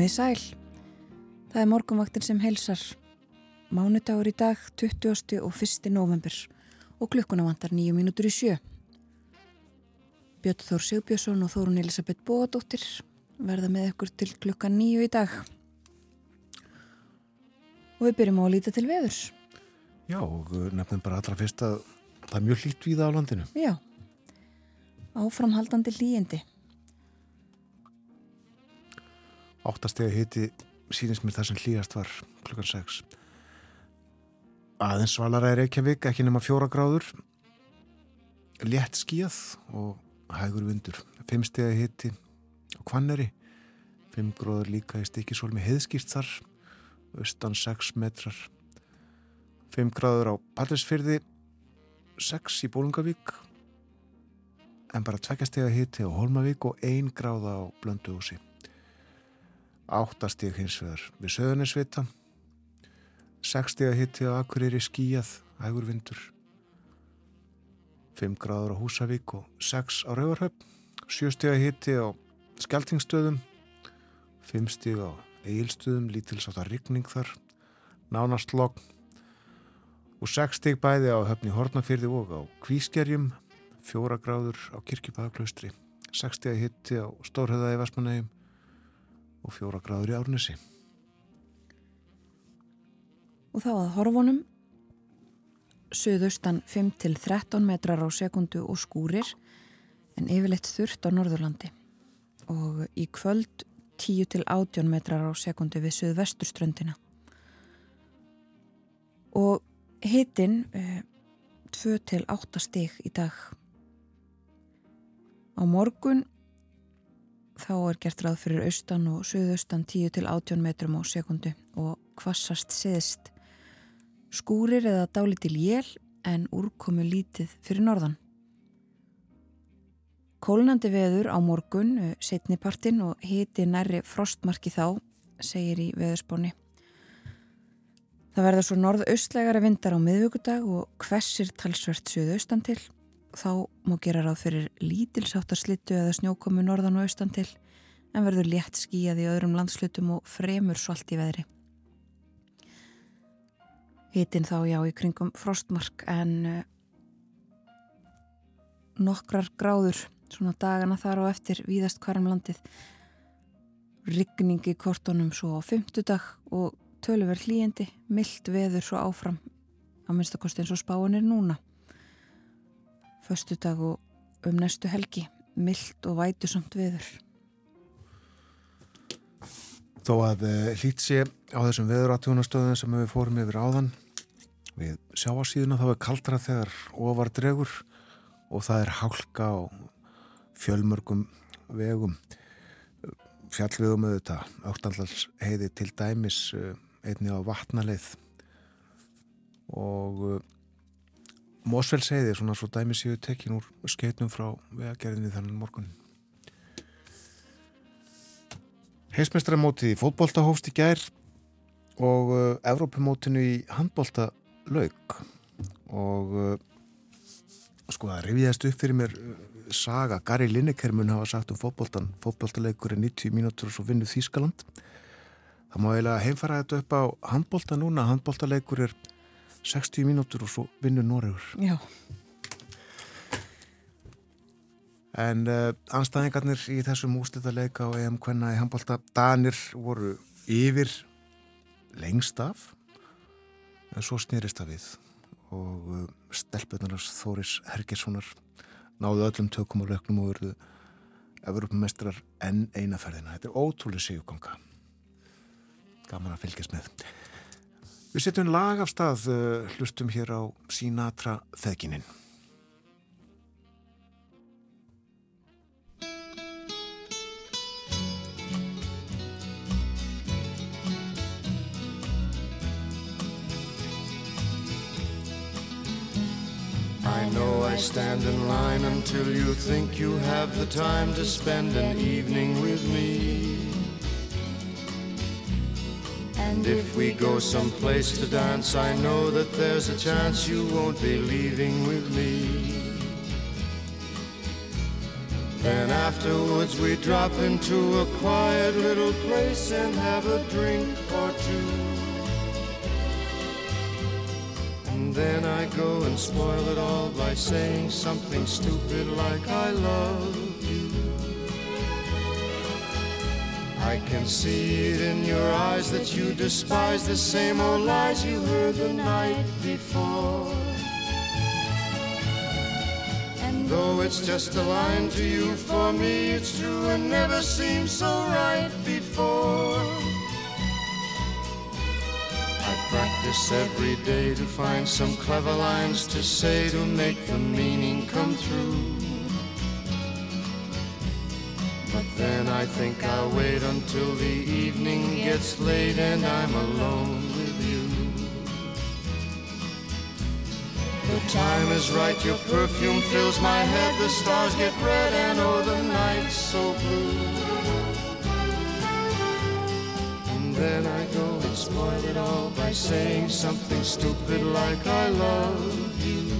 Komið sæl. Það er morgunvaktin sem heilsar. Mánudagur í dag, 20. og 1. november og klukkuna vantar nýju mínútur í sjö. Björn Þór Sigbjörnsson og Þórun Elisabeth Bóadóttir verða með ykkur til klukka nýju í dag. Og við byrjum á að líta til veðurs. Já, og nefnum bara allra fyrst að það er mjög við á landinu. Já, áframhaldandi hlýjandi. Áttastega hiti sínist mér það sem hlýjast var klukkan 6. Aðeins svalara er Reykjavík, ekki nema fjóra gráður. Létt skíð og hægur vindur. Fimmstega hiti og kvanneri. Fimm gróður líka í stikisólmi heiðskýrt þar. Östan 6 metrar. Fimm gráður á Patrísfyrði. 6 í Bólungavík. En bara tveggjastega hiti á Holmavík og ein gráða á Blönduhúsi áttastík hins vegar við söðunisvita sekstíga hitti á Akureyri skíjað hægur vindur 5 gráður á Húsavík og 6 á Rauvarhöpp 7 stíga hitti á Skeltingstöðum. 5 stíga á Eilstöðum lítilsátt að rigning þar. Nánast logg og 6 stíg bæði á höfni Hortnafyrði og á Kvískerjum. 4 gráður á Kirkjubæðaklaustri 6 stíga hitti á Stórhauðaði Vestmanægjum og fjóra gráður í árnesi. Og þá að horfunum, söðaustan 5-13 metrar á sekundu og skúrir en yfirleitt þurft á Norðurlandi og í kvöld 10-18 metrar á sekundu við söðvesturströndina. Og hitin eh, 2-8 stig í dag. Á morgun þá er gert ráð fyrir austan og söðaustan 10 til 18 metrum á sekundu og kvassast siðist. Skúrir eða dálitil jél en úrkomu lítið fyrir norðan. Kólnandi veður á morgun, eh, setnipartin og hiti nærri frostmarki þá, segir í veðurspóni. Það verður svo norðaustlegari vindar á miðvíkudag og hversir talsvert söðaustan til þá má gera ráð fyrir lítilsáttarslittu eða snjókomu norðan og austan til en verður létt skíjað í öðrum landslutum og fremur svalt í veðri. Hitin þá já í kringum frostmark en uh, nokkrar gráður svona dagana þar og eftir víðast hverjum landið rigning í kortonum svo á fymtudag og töluverð hlýjendi, myllt veður svo áfram á minnstakosti eins og spáin er núna föstudag og um næstu helgi. Myllt og vætusamt viður. Þó að eh, hlýtt sé á þessum veðuratjónastöðum sem við fórum yfir áðan við sjáasíðuna þá er kaldra þegar ofar dregur og það er hálka á fjölmörgum vegum. Fjallvegum auðvitað áttallals heiði til dæmis eh, einni á vatnaleið. Og eh, Mósfell segði svona svo dæmi séu tekin úr skeitnum frá vegagerðinni þannig morgun. Heismestramótið í fótbolta hófst í gær og uh, Evrópumótinu í handbolta laug og uh, sko það reviðast upp fyrir mér uh, saga, Gary Lineker mun hafa sagt um fótboltan, fótboltaleikur er 90 mínútur og svo vinnu Þískaland það má eiginlega heimfara þetta upp á handbolta núna, handboltaleikur er 60 mínútur og svo vinnur Noregur Já En uh, anstæðingarnir í þessum úslítaleika og EM Kvenna í handbólta Danir voru yfir lengst af en svo snýrist það við og uh, stelpunarnas Þóris Hergerssonar náðu öllum tökum og lögnum og verðu Evropamestrar enn einaferðina. Þetta er ótrúlega séuganga. Gaman að fylgjast með. Við setjum lag af stað, uh, hlustum hér á Sinatra þegininn. I know I stand in line until you think you have the time to spend an evening with me. And if we go someplace to dance, I know that there's a chance you won't be leaving with me. Then afterwards we drop into a quiet little place and have a drink or two. And then I go and spoil it all by saying something stupid like I love I can see it in your eyes that you despise the same old lies you heard the night before. And though it's just a line to you, for me it's true and never seemed so right before. I practice every day to find some clever lines to say to make the meaning come through. Then I think I'll wait until the evening gets late and I'm alone with you. The time is right, your perfume fills my head, the stars get red and oh the night's so blue. And then I go and spoil it all by saying something stupid like I love you.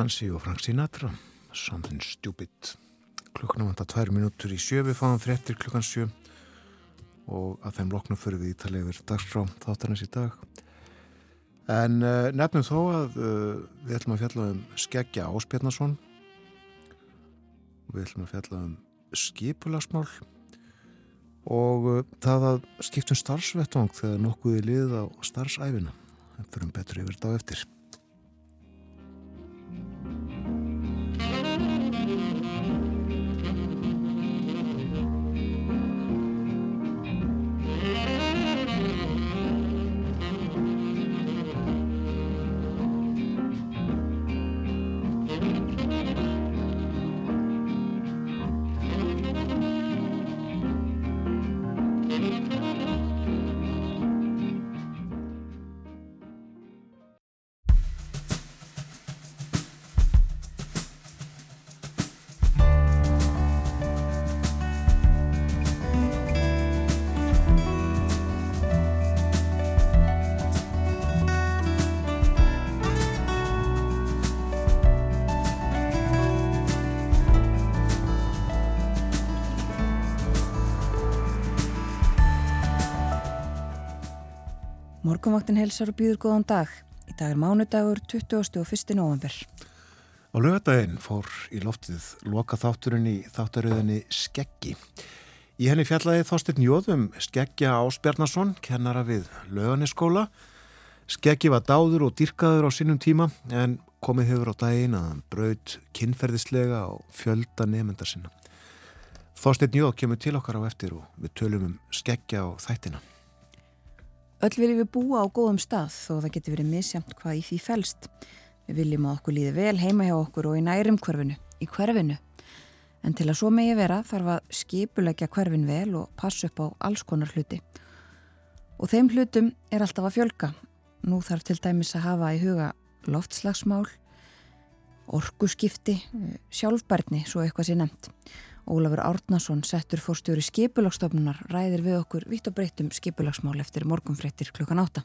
Nancy og Frank Sinatra. Something Stupid. Klukkan vantar tvær minútur í sjö. Við fáum fréttir klukkan sjö. Og að þeim loknum fyrir við ítalið yfir dagskrá þáttarins í dag. En uh, nefnum þó að uh, við ætlum að fjalla um Skeggja Áspjarnason við ætlum að fjalla um skipulagsmál. Og uh, það að skiptum starfsvettvang þegar nokkuði lið á starfsæfina það fyrir betur yfir þetta á eftir Morgunvaktin helsar og býður góðan dag. Í dag er mánudagur 21. november. Á lögadaginn fór í loftið loka þátturinn í þáttaröðinni Skeggi. Í henni fjallaði Þorstin Jóðum Skeggja Ásbjarnason, kennara við löganiskóla. Skeggi var dáður og dyrkaður á sínum tíma en komið hefur á daginn að hann braut kynferðislega á fjölda nefndar sinna. Þorstin Jóð kemur til okkar á eftir og við tölum um Skeggja og þættina. Öll viljum við búa á góðum stað þó það getur verið misjamt hvað í því felst. Við viljum að okkur líði vel heima hjá okkur og í nærum hverfinu, í hverfinu. En til að svo megi vera þarf að skipulegja hverfin vel og passa upp á alls konar hluti. Og þeim hlutum er alltaf að fjölga. Nú þarf til dæmis að hafa í huga loftslagsmál, orkuskipti, sjálfbærni, svo eitthvað sé nefnt. Ólafur Árnason, settur fórstjóri skipulagsstofnunar, ræðir við okkur vitt og breytum skipulagsmál eftir morgunfréttir klukkan átta.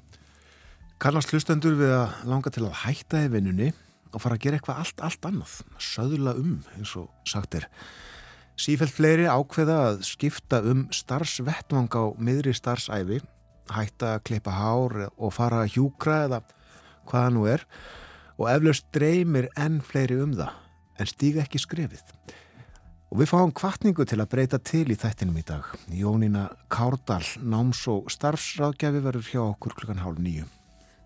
Kannast hlustendur við að langa til að hætta í vinnunni og fara að gera eitthvað allt, allt annað, söðla um eins og sagt er. Sífælt fleiri ákveða að skipta um starfsvettvang á miðri starfsæfi, hætta að kleipa hár og fara að hjúkra eða hvaða nú er og eflaust dreymir enn fleiri um það en stíga ekki skrefið. Og við fáum kvartningu til að breyta til í þættinum í dag. Jónína Kárdal, náms- og starfsráðgjafi verður hjá okkur klukkan hálf nýju.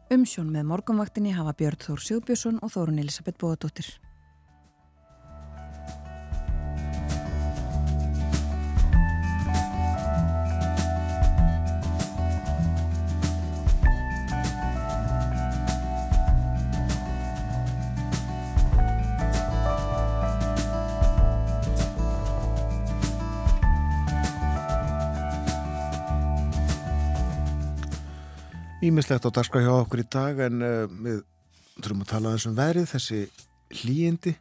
Umsjón með morgunvaktinni hafa Björn Þór Sigbjörnsson og Þórun Elisabeth Bóðadóttir. Ímislegt á dagskrá hjá okkur í dag en uh, við þurfum að tala þessum verið, þessi hlýjindi.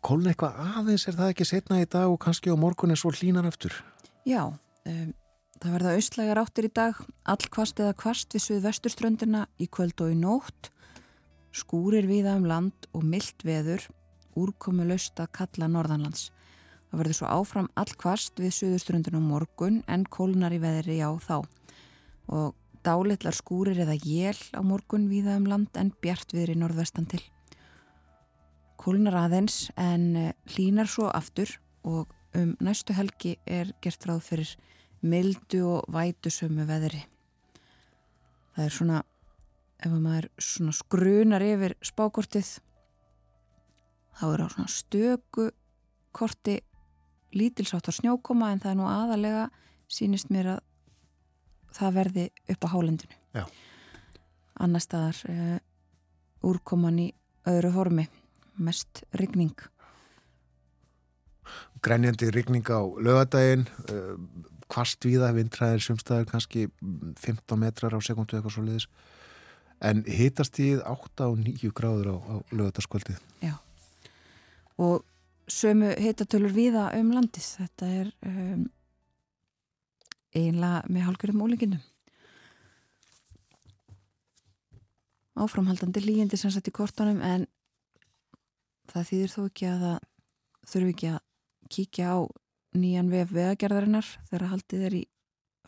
Kólun eitthvað aðeins er það ekki setna í dag og kannski á morgun er svo hlýnar eftir. Já, um, það verða austlægar áttir í dag, all kvast eða kvast við suðvesturströndina í kvöld og í nótt, skúrir viða um land og myllt veður, úrkomu löst að kalla norðanlands. Það verður svo áfram all kvast við suðuströndina á morgun en kólunar í veðri já þá og Dálitlar skúrir eða jél á morgun víða um land en bjart viðri norðvestan til. Kólnar aðeins en eh, hlínar svo aftur og um næstu helgi er gert ráð fyrir mildu og vætusömu veðri. Það er svona, ef maður svona skrunar yfir spákortið, þá er á svona stöku korti lítilsáttar snjókoma en það er nú aðalega sínist mér að það verði upp á hálendinu. Já. Annar staðar uh, úrkoman í öðru formi, mest rigning. Grænjandi rigning á lögadaginn, uh, kvast viða, vindræðir sumstaðar kannski 15 metrar á sekundu eitthvað svo leiðis. En hitast í 8 og 9 gráður á, á lögadagskvöldið. Já. Og sömu hitatölur viða um landið. Þetta er um, eiginlega með hálfgjörðum ólíkinum. Áframhaldandi lígindi sem sett í kortunum en það þýðir þó ekki að það þurfi ekki að kíkja á nýjan vef vegagerðarinnar þegar haldið er í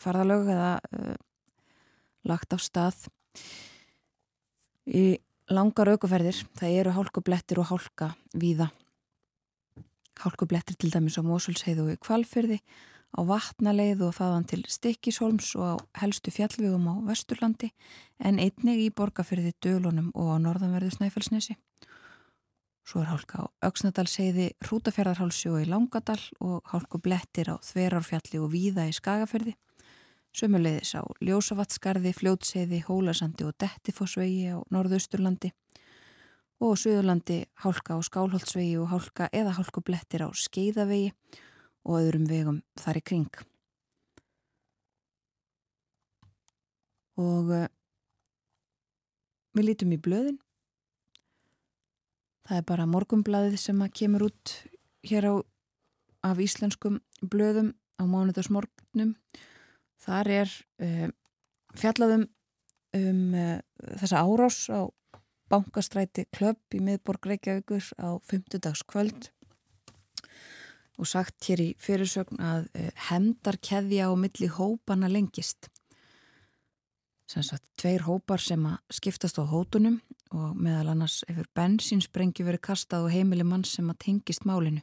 farðalög eða uh, lagt á stað í langar aukuferðir. Það eru hálkublettir og hálka víða. Hálkublettir til dæmis á Mósulsheiðu og í Kvalfyrði á vatnaleið og þaðan til Stikkishólms og á helstu fjallvegum á Vesturlandi en einnig í borgarfyrði Dölunum og á norðanverðu Snæfellsnesi. Svo er hálka á Öksnadalsheiði, Hrútafjörðarhálsi og í Langadal og hálku blettir á Þverárfjalli og Víða í Skagafyrði. Sömuleiðis á Ljósavatskarði, Fljótseiði, Hólasandi og Dettifossvegi á norðausturlandi og Suðurlandi hálka á Skálholtsvegi og hálka eða hálku blettir á Skeiðavegi og öðrum vegum þar í kring. Og uh, við lítum í blöðin. Það er bara morgumblaðið sem kemur út hér á af íslenskum blöðum á mánudagsmorgnum. Þar er uh, fjallaðum um uh, þessa árás á bankastræti klöpp í miðborg Reykjavíkur á 5. og sagt hér í fyrirsögn að uh, hemdarkeðja á milli hópana lengist. Sem sagt, tveir hópar sem að skiptast á hótunum og meðal annars hefur bensinsprengju verið kastað og heimili mann sem að tengist málinu.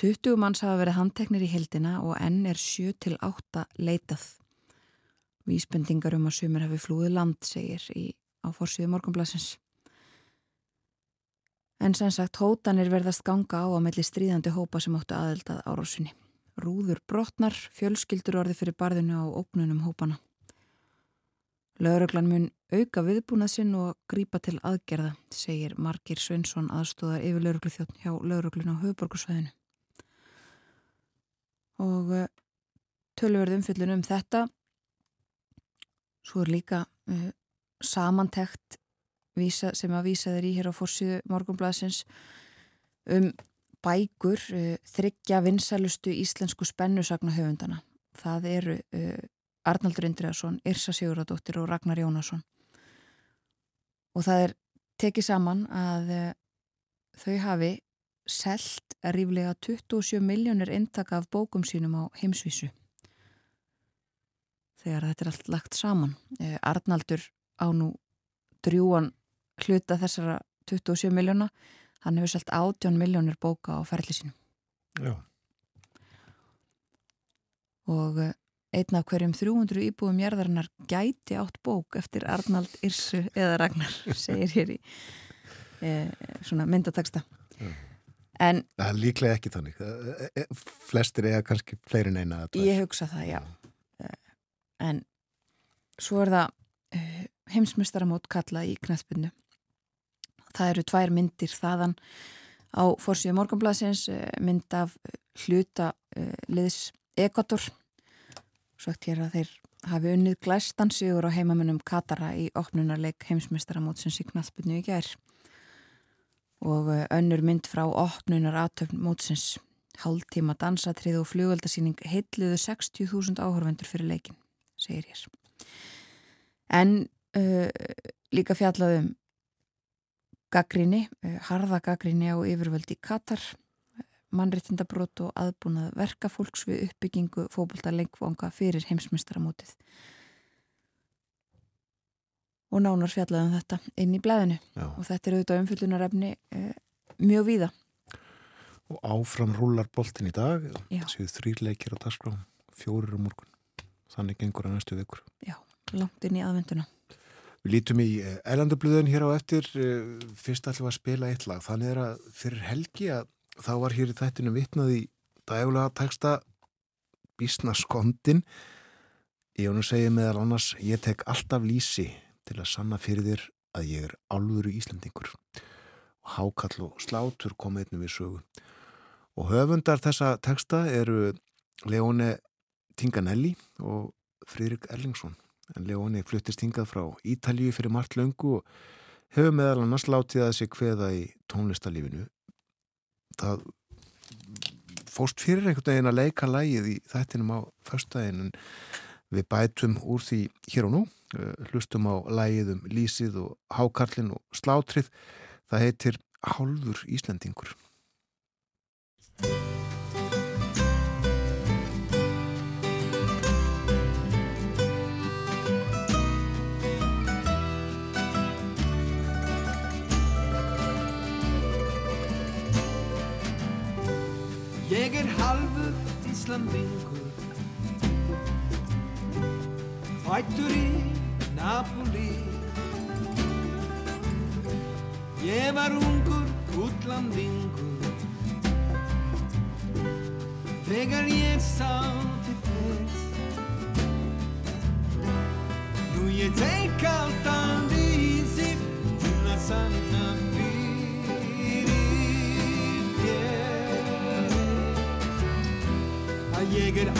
20 manns hafa verið handteknir í heldina og enn er 7-8 leitað. Vísbendingar um að sumir hafi flúið land, segir í, á fórsíðu morgunblassins. En sem sagt, hótanir verðast ganga á að melli stríðandi hópa sem áttu aðeldað árásunni. Rúður brotnar, fjölskyldur orði fyrir barðinu á ópnunum hópana. Lauruglan mun auka viðbúnað sinn og grípa til aðgerða, segir Margir Svensson aðstóðar yfir lauruglu þjótt hjá lauruglun á höfuborgarsvæðinu. Og uh, tölverðum fyllin um þetta, svo er líka uh, samantekt vísa, sem að vísa þeir í hér á fórsíðu morgunblæsins um bækur uh, þryggja vinsælustu íslensku spennusagna höfundana. Það eru uh, Arnaldur Indriðarsson, Irsa Siguradóttir og Ragnar Jónasson. Og það er tekið saman að uh, þau hafi selt ríflega 27 miljónir intaka af bókum sínum á heimsvísu. Þegar þetta er allt lagt saman. Arnaldur á nú drjúan hluta þessara 27 miljóna hann hefur selgt 18 miljónir bóka á ferli sínum Já. Og uh, einn af hverjum 300 íbúum jærðarinnar gæti átt bók eftir Arnald Irsu eða Ragnar, segir hér í uh, svona myndataksta. En Það er líklega ekki þannig. Eh, eh, Flestir eiga kannski fleiri en eina. eða tvær. ég hugsa það, já. En svo er það heimsmystaramót kalla í knættbunnu. Það eru tvær myndir þaðan á fórsíðu morgunblasins, uh, mynd af hluta uh, liðs Ekvator. Sagt hér að þeir hafi unnið glæstan sigur á heimamennum Katara í opnunarleik heimsmystaramótsins í knættbunnu í gær. Og önnur mynd frá opnunar aðtöfn mótsins hálftíma dansatrið og flugöldasýning heitluðu 60.000 áhörvendur fyrir leikin, segir hér. En uh, líka fjallaðum gaggrinni, uh, harða gaggrinni á yfirvöldi Katar, mannréttindabrót og aðbúnað verkafólks við uppbyggingu fókbalta lengvanga fyrir heimsmyndstaramótið. Og nánar fjallaðum þetta inn í blæðinu Já. og þetta er auðvitað umfyllunarefni uh, mjög víða. Og áfram rúlar boltin í dag. Séu þrýr leikir á dagskrá, fjórir um morgun. Þannig gengur að næstu vikur. Já, langt inn í aðvenduna. Við lítum í eilandublöðun hér á eftir. eh, Fyrst ætlum við að spila eitt lag. Þannig er að fyrir helgi að þá var hér í þættinu vitnað í dægulega teksta Bísna skondin. Ég honum segi meðal annars, ég tek alltaf lýsi til að sanna fyrir þér að ég er álfuru Íslandingur. Og hákall og slátur kom einnig við sögu. Og höfundar þessa teksta eru Leone Tinganelli og Fridrik Erlingsson. En Leone fluttist hingað frá Ítalíu fyrir margt löngu og hefur meðal annars látið að sig hveða í tónlistalífinu. Það fórst fyrir einhvern veginn að leika lægið í þættinum á föstudaginn en við bætum úr því hér og nú, eh, hlustum á lægið um Lísið og Hákarlinn og Slátrið. Það heitir Hálfur Íslendingur. Er halvur Íslandingur Fættur í Napoli. Ég var ungur útlandingur Þegar ég sá til fyrst Nú ég teik alltaf í sig Til að að ég er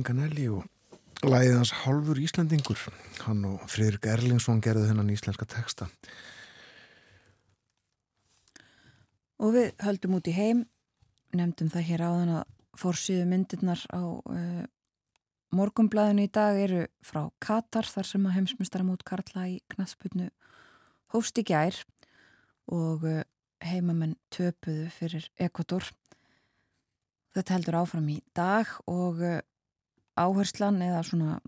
Tinganelli og læðið hans Hálfur Íslandingur. Hann og Fridrik Erlingsson gerði þennan íslenska texta. Og við höldum út í heim, nefndum það hér áðan að fórsýðu myndirnar á uh, morgumblæðinu í dag eru frá Katar þar sem að heimsmyndstaramót Karla í knastbyrnu hófst í gær og uh, heimamenn töpuðu fyrir Ekvator. Þetta heldur áfram í dag og uh, áherslan eða svona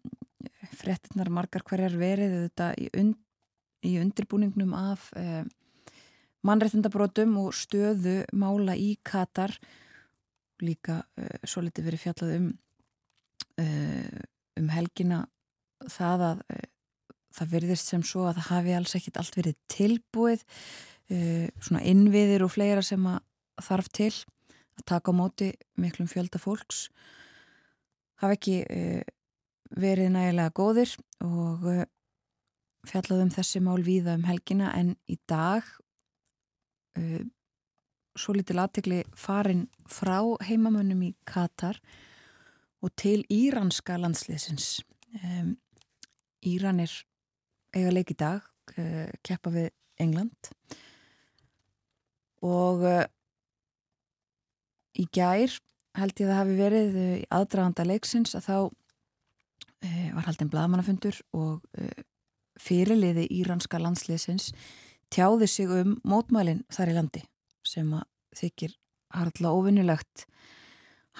frettinnar margar hverjar verið þetta í, und, í undirbúningnum af uh, mannrettindabrótum og stöðu mála í Katar líka uh, svo litið verið fjallað um uh, um helgina það að uh, það verðist sem svo að það hafi alls ekkit allt verið tilbúið svona innviðir og fleira sem að þarf til að taka á móti miklum fjölda fólks hafa ekki verið nægilega góðir og fjallað um þessi mál víða um helgina en í dag uh, svo litil aðtegli farin frá heimamönnum í Katar og til íranska landsliðsins. Um, Íranir eiga leik í dag uh, keppa við England og uh, í gær held ég að það hafi verið uh, í aðdraganda leiksins að þá uh, var haldinn bladamannafundur og uh, fyrirliði íranska landsliðsins tjáði sig um mótmælinn þar í landi sem að þykir harðla ofinnilegt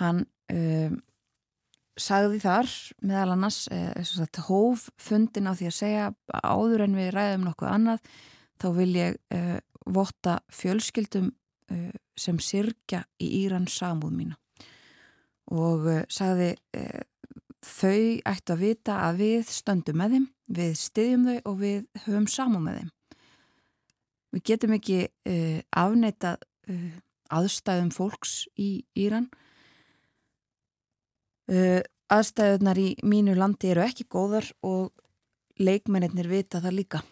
hann um, sagði þar meðal annars uh, hóf fundin á því að segja áður en við ræðum nokkuð annað þá vil ég uh, votta fjölskyldum uh, sem sirkja í Íran samúð mína og sagði þau ættu að vita að við stöndum með þeim, við styðjum þau og við höfum samúð með þeim Við getum ekki uh, afneitað uh, aðstæðum fólks í Íran. Uh, aðstæðunar í mínu landi eru ekki góðar og leikmennir vita það líka.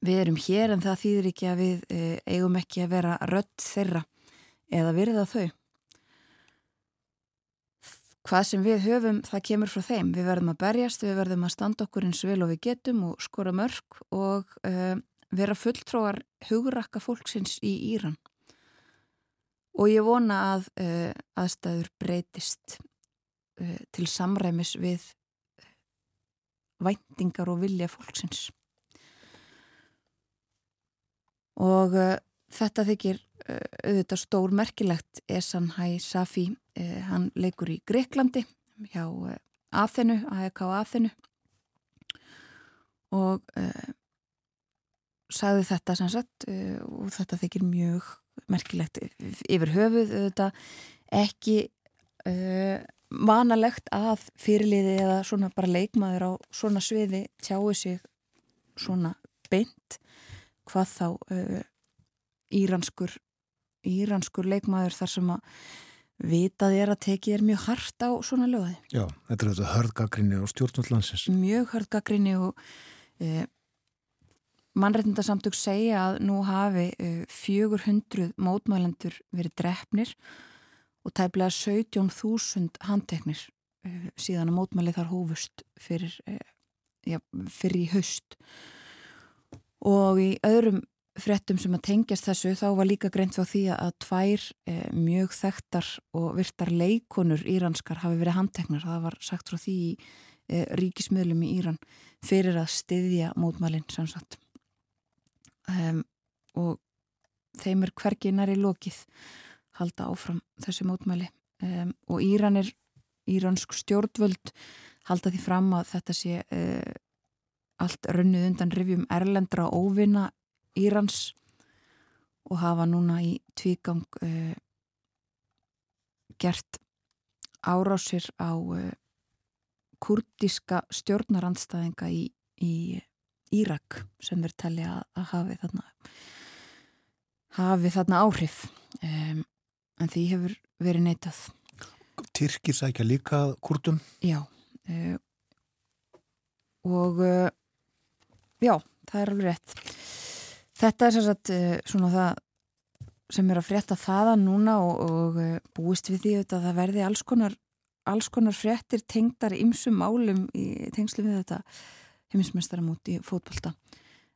Við erum hér en það þýðir ekki að við eigum ekki að vera rött þeirra eða virða þau. Hvað sem við höfum, það kemur frá þeim. Við verðum að berjast, við verðum að standa okkur eins vel og við getum og skora mörg og vera fulltróar hugrakka fólksins í Íran. Og ég vona að uh, aðstæður breytist uh, til samræmis við uh, væntingar og vilja fólksins. Og þetta þykir auðvitað stór merkilegt Esan Hæ Safi hann leikur í Greiklandi hjá Aþenu, AEK Aþenu. Og sagði þetta sannsagt uh, og þetta þykir mjög merkilegt yfir höfuð þetta ekki uh, vanalegt að fyrirliði eða svona bara leikmaður á svona sviði tjáu sig svona beint. Hvað þá uh, íranskur íranskur leikmaður þar sem að vitað er að tekið er mjög hart á svona lögði. Já, þetta er þetta hörðgagrinni og stjórnvöldlandsins. Mjög hörðgagrinni og e, Mannrættindasamtök segja að nú hafi 400 uh, mótmælendur verið drefnir og tæplega 17.000 handteknir uh, síðan að mótmæli þar hófust fyrir, uh, ja, fyrir í haust. Og í öðrum frettum sem að tengjast þessu þá var líka greint frá því að tvær eh, mjög þekktar og virtar leikonur íranskar hafi verið handteknar. Það var sagt frá því eh, ríkismiðlum í Íran fyrir að styðja mótmælinn samsagt um, og þeim er hvergi næri lokið halda áfram þessi mótmæli um, og Íranir, íransk stjórnvöld halda því fram að þetta sé uh, allt rönnuð undan rivjum erlendra óvinna Írans og hafa núna í tvígang uh, gert árásir á uh, kurdiska stjórnarandstæðinga í, í Írak sem verður tellið að hafi þarna hafi þarna áhrif. Um, en því hefur verið neytað Tyrkir sækja líka kurtum? Já uh, og já, það er alveg rétt þetta er sérsagt uh, svona það sem er að frétta þaða núna og, og búist við því að það verði alls konar alls konar fréttir tengdar ymsum málum í tengslu við þetta heimismestaramót í fótbolta.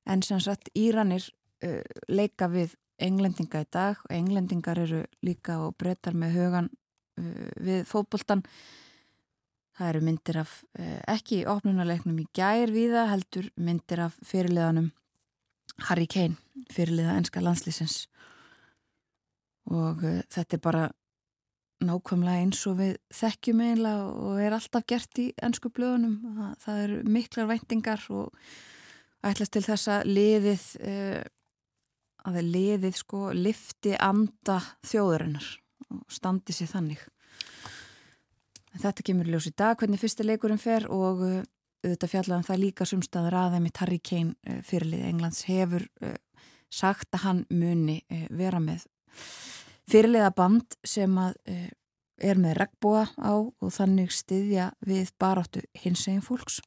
En sagt Íranir uh, leika við englendinga í dag. Og englendingar eru líka og breytar með hugan uh, við fótboltan það eru myndir af uh, ekki opnunarleiknum í gær viða heldur myndir af fyrirliðanum Harry Kane fyrirliða enska landslýsins og uh, þetta er bara nákvæmlega eins og við þekkjum eiginlega og er alltaf gert í ennsku blöðunum. Það, það eru miklar væntingar og ætlast til þess að liðið uh, að það liðið sko lifti anda þjóðurinnar og standi sér þannig. En þetta kemur ljós í dag hvernig fyrsta leikurinn fer og uh, auðvitað fjallaðan það líka sumstaður aðeimitt Harry Kane uh, fyrirlið Englands hefur sagt að hann muni vera með fyrirliða band sem að er með regnbúa á og þannig styðja við baráttu hins eginn fólks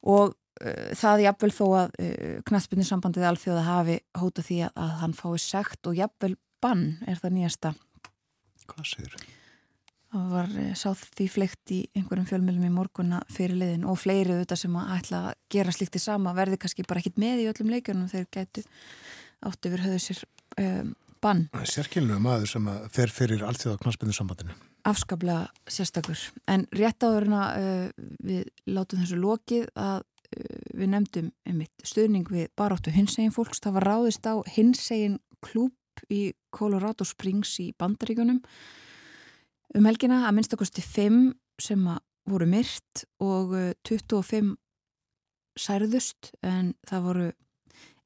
og uh, það jafnvel þó að uh, knastbyrninsambandið alþjóða hafi hóta því að, að hann fái segt og jafnvel bann er það nýjasta Hvað séður? Það var sáð því fleikt í einhverjum fjölmjölum í morgunna fyrir liðin og fleiri auðvitað sem að ætla að gera sliktið sama verði kannski bara ekkit með í öllum leikjunum þegar gætu átt yfir höfðu sér um, bann. Sérkynlega maður sem fer fyrir alltíð á knarspinninsambandinu. Afskaplega sérstakur. En rétt áðurinn að uh, við látum þessu lokið að uh, við nefndum einmitt stuðning við baráttu hinsegin fólks. Það var ráðist á hinsegin klúp í Colorado Springs í bandaríkunum. Um helgina að minnstakosti 5 sem voru myrt og uh, 25 særðust en það voru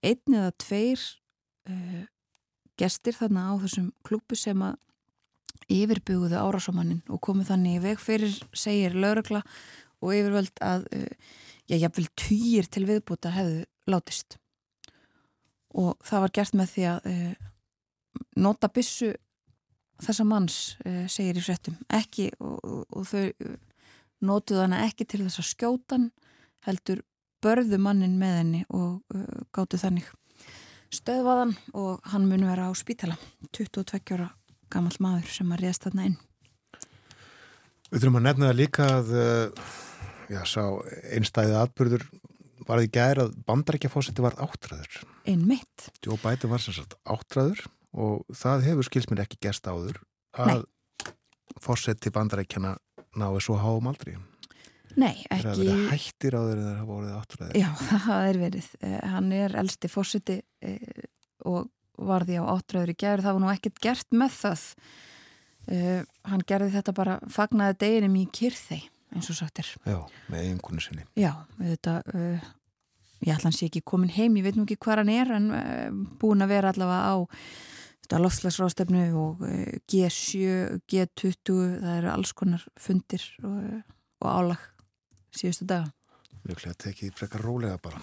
einn eða tveir uh, gestir þarna á þessum klúpu sem að yfirbuguðu árásamannin og komið þannig í veg fyrir, segir laurökla og yfirvöld að uh, já, jáfnvel týjir til viðbúta hefðu látist. Og það var gert með því að uh, nota bissu þessa manns uh, segir í frettum ekki og, og, og þau notuð hana ekki til þess að skjótan heldur börðu mannin með henni og gáttu þannig stöðvaðan og hann muni vera á spítala. 22 ára gammal maður sem að réðast þarna inn. Við þurfum að nefna það líka að eh, já, sá einstæðið atbyrður var því gæri að bandarækjafósetti var áttræður. Einn mitt Jó bæti var sem sagt áttræður og það hefur skilsminn ekki gerst áður að fósetti bandarækjana náðu svo háum aldrei Nei, ekki... Það er hættir á þeirri þegar það voruð áttræðir. Já, það er verið. Eh, hann er elsti fórsiti eh, og varði á áttræður í gerð. Það var nú ekkert gert með það. Eh, hann gerði þetta bara fagnaði deginum í kyrþei, eins og sagtir. Já, með einhvern sinni. Já, þetta, ég ætla hans ekki komin heim, ég veit nú ekki hvað hann er, en búin að vera allavega á lofslagsrástefnu og G7, G20, það eru alls konar fundir og, og álag síðustu daga. Mjöglega tekið frekar rólega bara.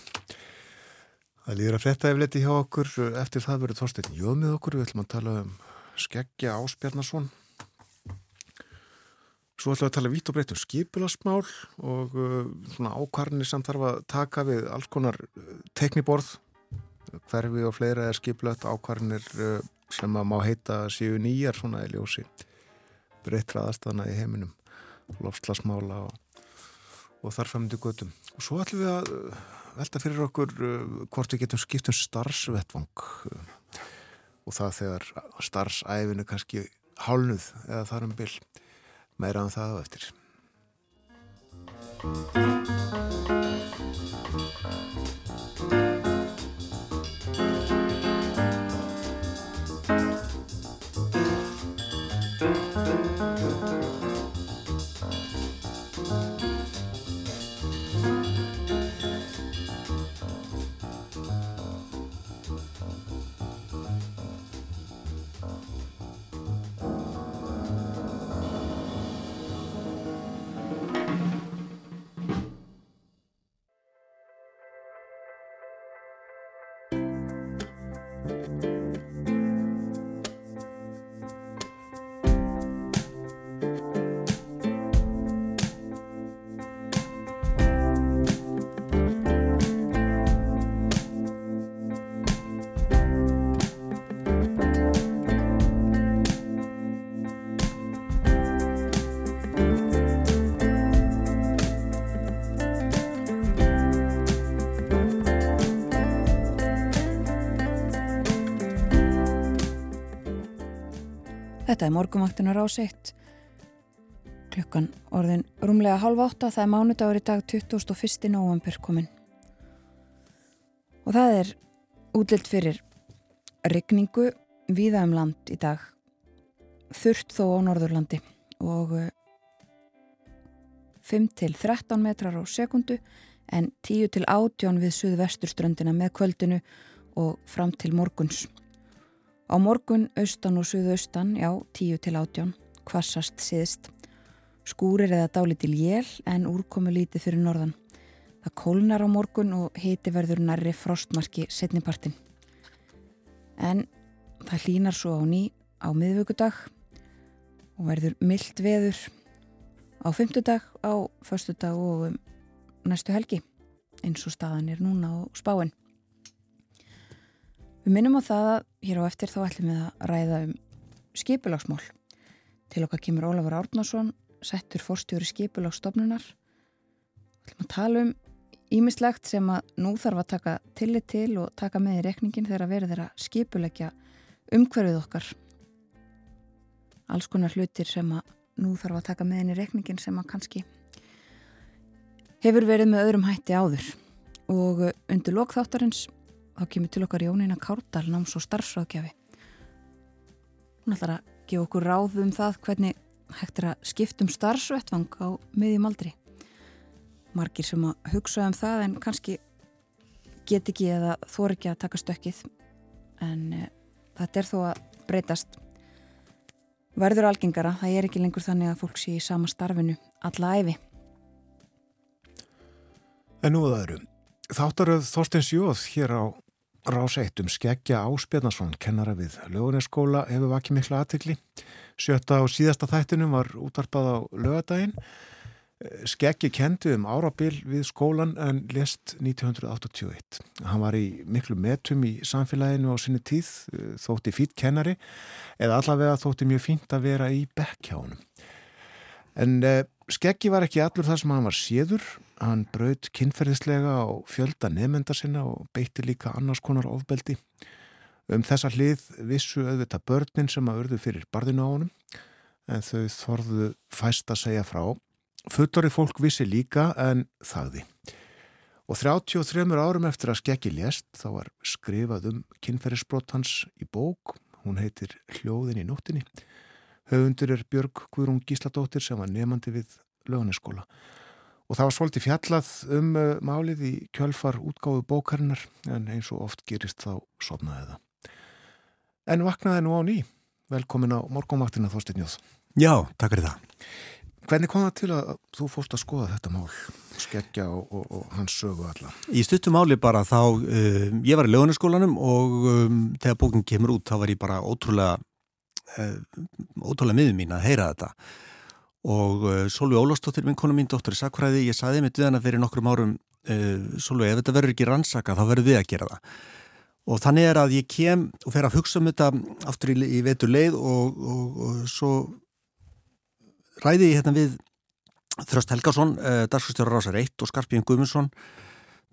Það líður að frétta efleiti hjá okkur. Eftir það verður Þorstein Jóð með okkur. Við ætlum að tala um skeggja áspjarnason. Svo ætlum við að tala vitt og breytt um skipilasmál og uh, svona ákvarni sem þarf að taka við alls konar tekniborð hverfi og fleira er skiplögt ákvarnir eh, sem að má heita síu nýjar svona í ljósi breytra aðstæðana í heiminum lofslasmála og, og þarfæmdu gödum og svo ætlum við að eh, velta fyrir okkur eh, hvort við getum skipt um starfsvettvang og það þegar starfsæfinu kannski hálnuð eða þarum byll meira en það á eftir. Música hlustaði morgumvaktinar á sitt. Klukkan orðin rúmlega halv átta það er mánudagur í dag 21. november komin. Og það er útlilt fyrir regningu víða um land í dag. Þurft þó á Norðurlandi og 5-13 metrar á sekundu en 10-18 við suðvesturströndina með kvöldinu og fram til morguns. Á morgun, austan og suðaustan, já, 10-18, kvassast síðist. Skúrir eða dálitil jél en úrkomu lítið fyrir norðan. Það kólnar á morgun og hiti verður nærri frostmarki setnipartin. En það hlínar svo á ný á miðvöggudag og verður myllt veður á fymtudag, á förstudag og um næstu helgi eins og staðan er núna á spáin. Við minnum á það að hér á eftir þá ætlum við að ræða um skipulagsmál. Til okkar kemur Ólafur Árnason, settur forstjóri skipulagsstofnunar. Við ætlum að tala um ímislegt sem að nú þarf að taka tillit til og taka með í rekningin þegar að verður að skipulegja umhverfið okkar. Alls konar hlutir sem að nú þarf að taka með í rekningin sem að kannski hefur verið með öðrum hætti áður og undir lokþáttarins þá kemur til okkar Jónína Kárdal náms og starfsráðgjafi. Hún ætlar að gefa okkur ráð um það hvernig hægt er að skiptum starfsvettvang á miðjum aldri. Margir sem að hugsa um það en kannski get ekki eða þor ekki að taka stökkið. En e, þetta er þó að breytast. Verður algengara, það er ekki lengur þannig að fólk sé í sama starfinu alla æfi En nú það eru. Þáttaröð Þorstins Jóð hér á ráseitt um skeggja Áspjarnarsson, kennara við löguneskóla, hefur vakið mikla aðtikli. Sjötta og síðasta þættinum var útarpað á lögadaginn. Skeggi kendi um árabil við skólan en lest 1981. Hann var í miklu metum í samfélaginu á sinni tíð, þótti fýtt kennari eða allavega þótti mjög fínt að vera í bekkjánum. En eh, Skeggi var ekki allur það sem hann var séður Hann braut kynferðislega á fjölda nefnenda sinna og beitti líka annars konar ofbeldi. Um þessa hlið vissu auðvita börnin sem að örðu fyrir barðinu á honum en þau þorðu fæst að segja frá. Fullori fólk vissi líka en þagði. Og 33 árum eftir að skekki lést þá var skrifað um kynferðisbrott hans í bók. Hún heitir Hljóðin í nóttinni. Höfundur er Björg Guðrún Gísladóttir sem var nefandi við lögniskóla. Og það var svolítið fjallað um uh, málið í kjölfar útgáðu bókarinnar en eins og oft gerist þá sopnaði það. En vaknaði nú á ný. Velkomin á morgumvaktina Þorstin Jóð. Já, takk fyrir það. Hvernig kom það til að þú fórst að skoða þetta mál, skeggja og, og, og hans sögu alla? Í stuttum máli bara þá, um, ég var í lögunaskólanum og um, þegar bókinn kemur út þá var ég bara ótrúlega, um, ótrúlega miður mín að heyra þetta og uh, Solveig Ólástóttir, minn konu mín, dóttur í Sakfræði, ég saði með döðana fyrir nokkrum árum uh, Solveig, ef þetta verður ekki rannsaka þá verður við að gera það. Og þannig er að ég kem og fer að hugsa um þetta aftur í, í vetur leið og, og, og svo ræði ég hérna við Þröst Helgarsson, uh, Darskustjóra Rásar 1 og Skarpíðin Guðmundsson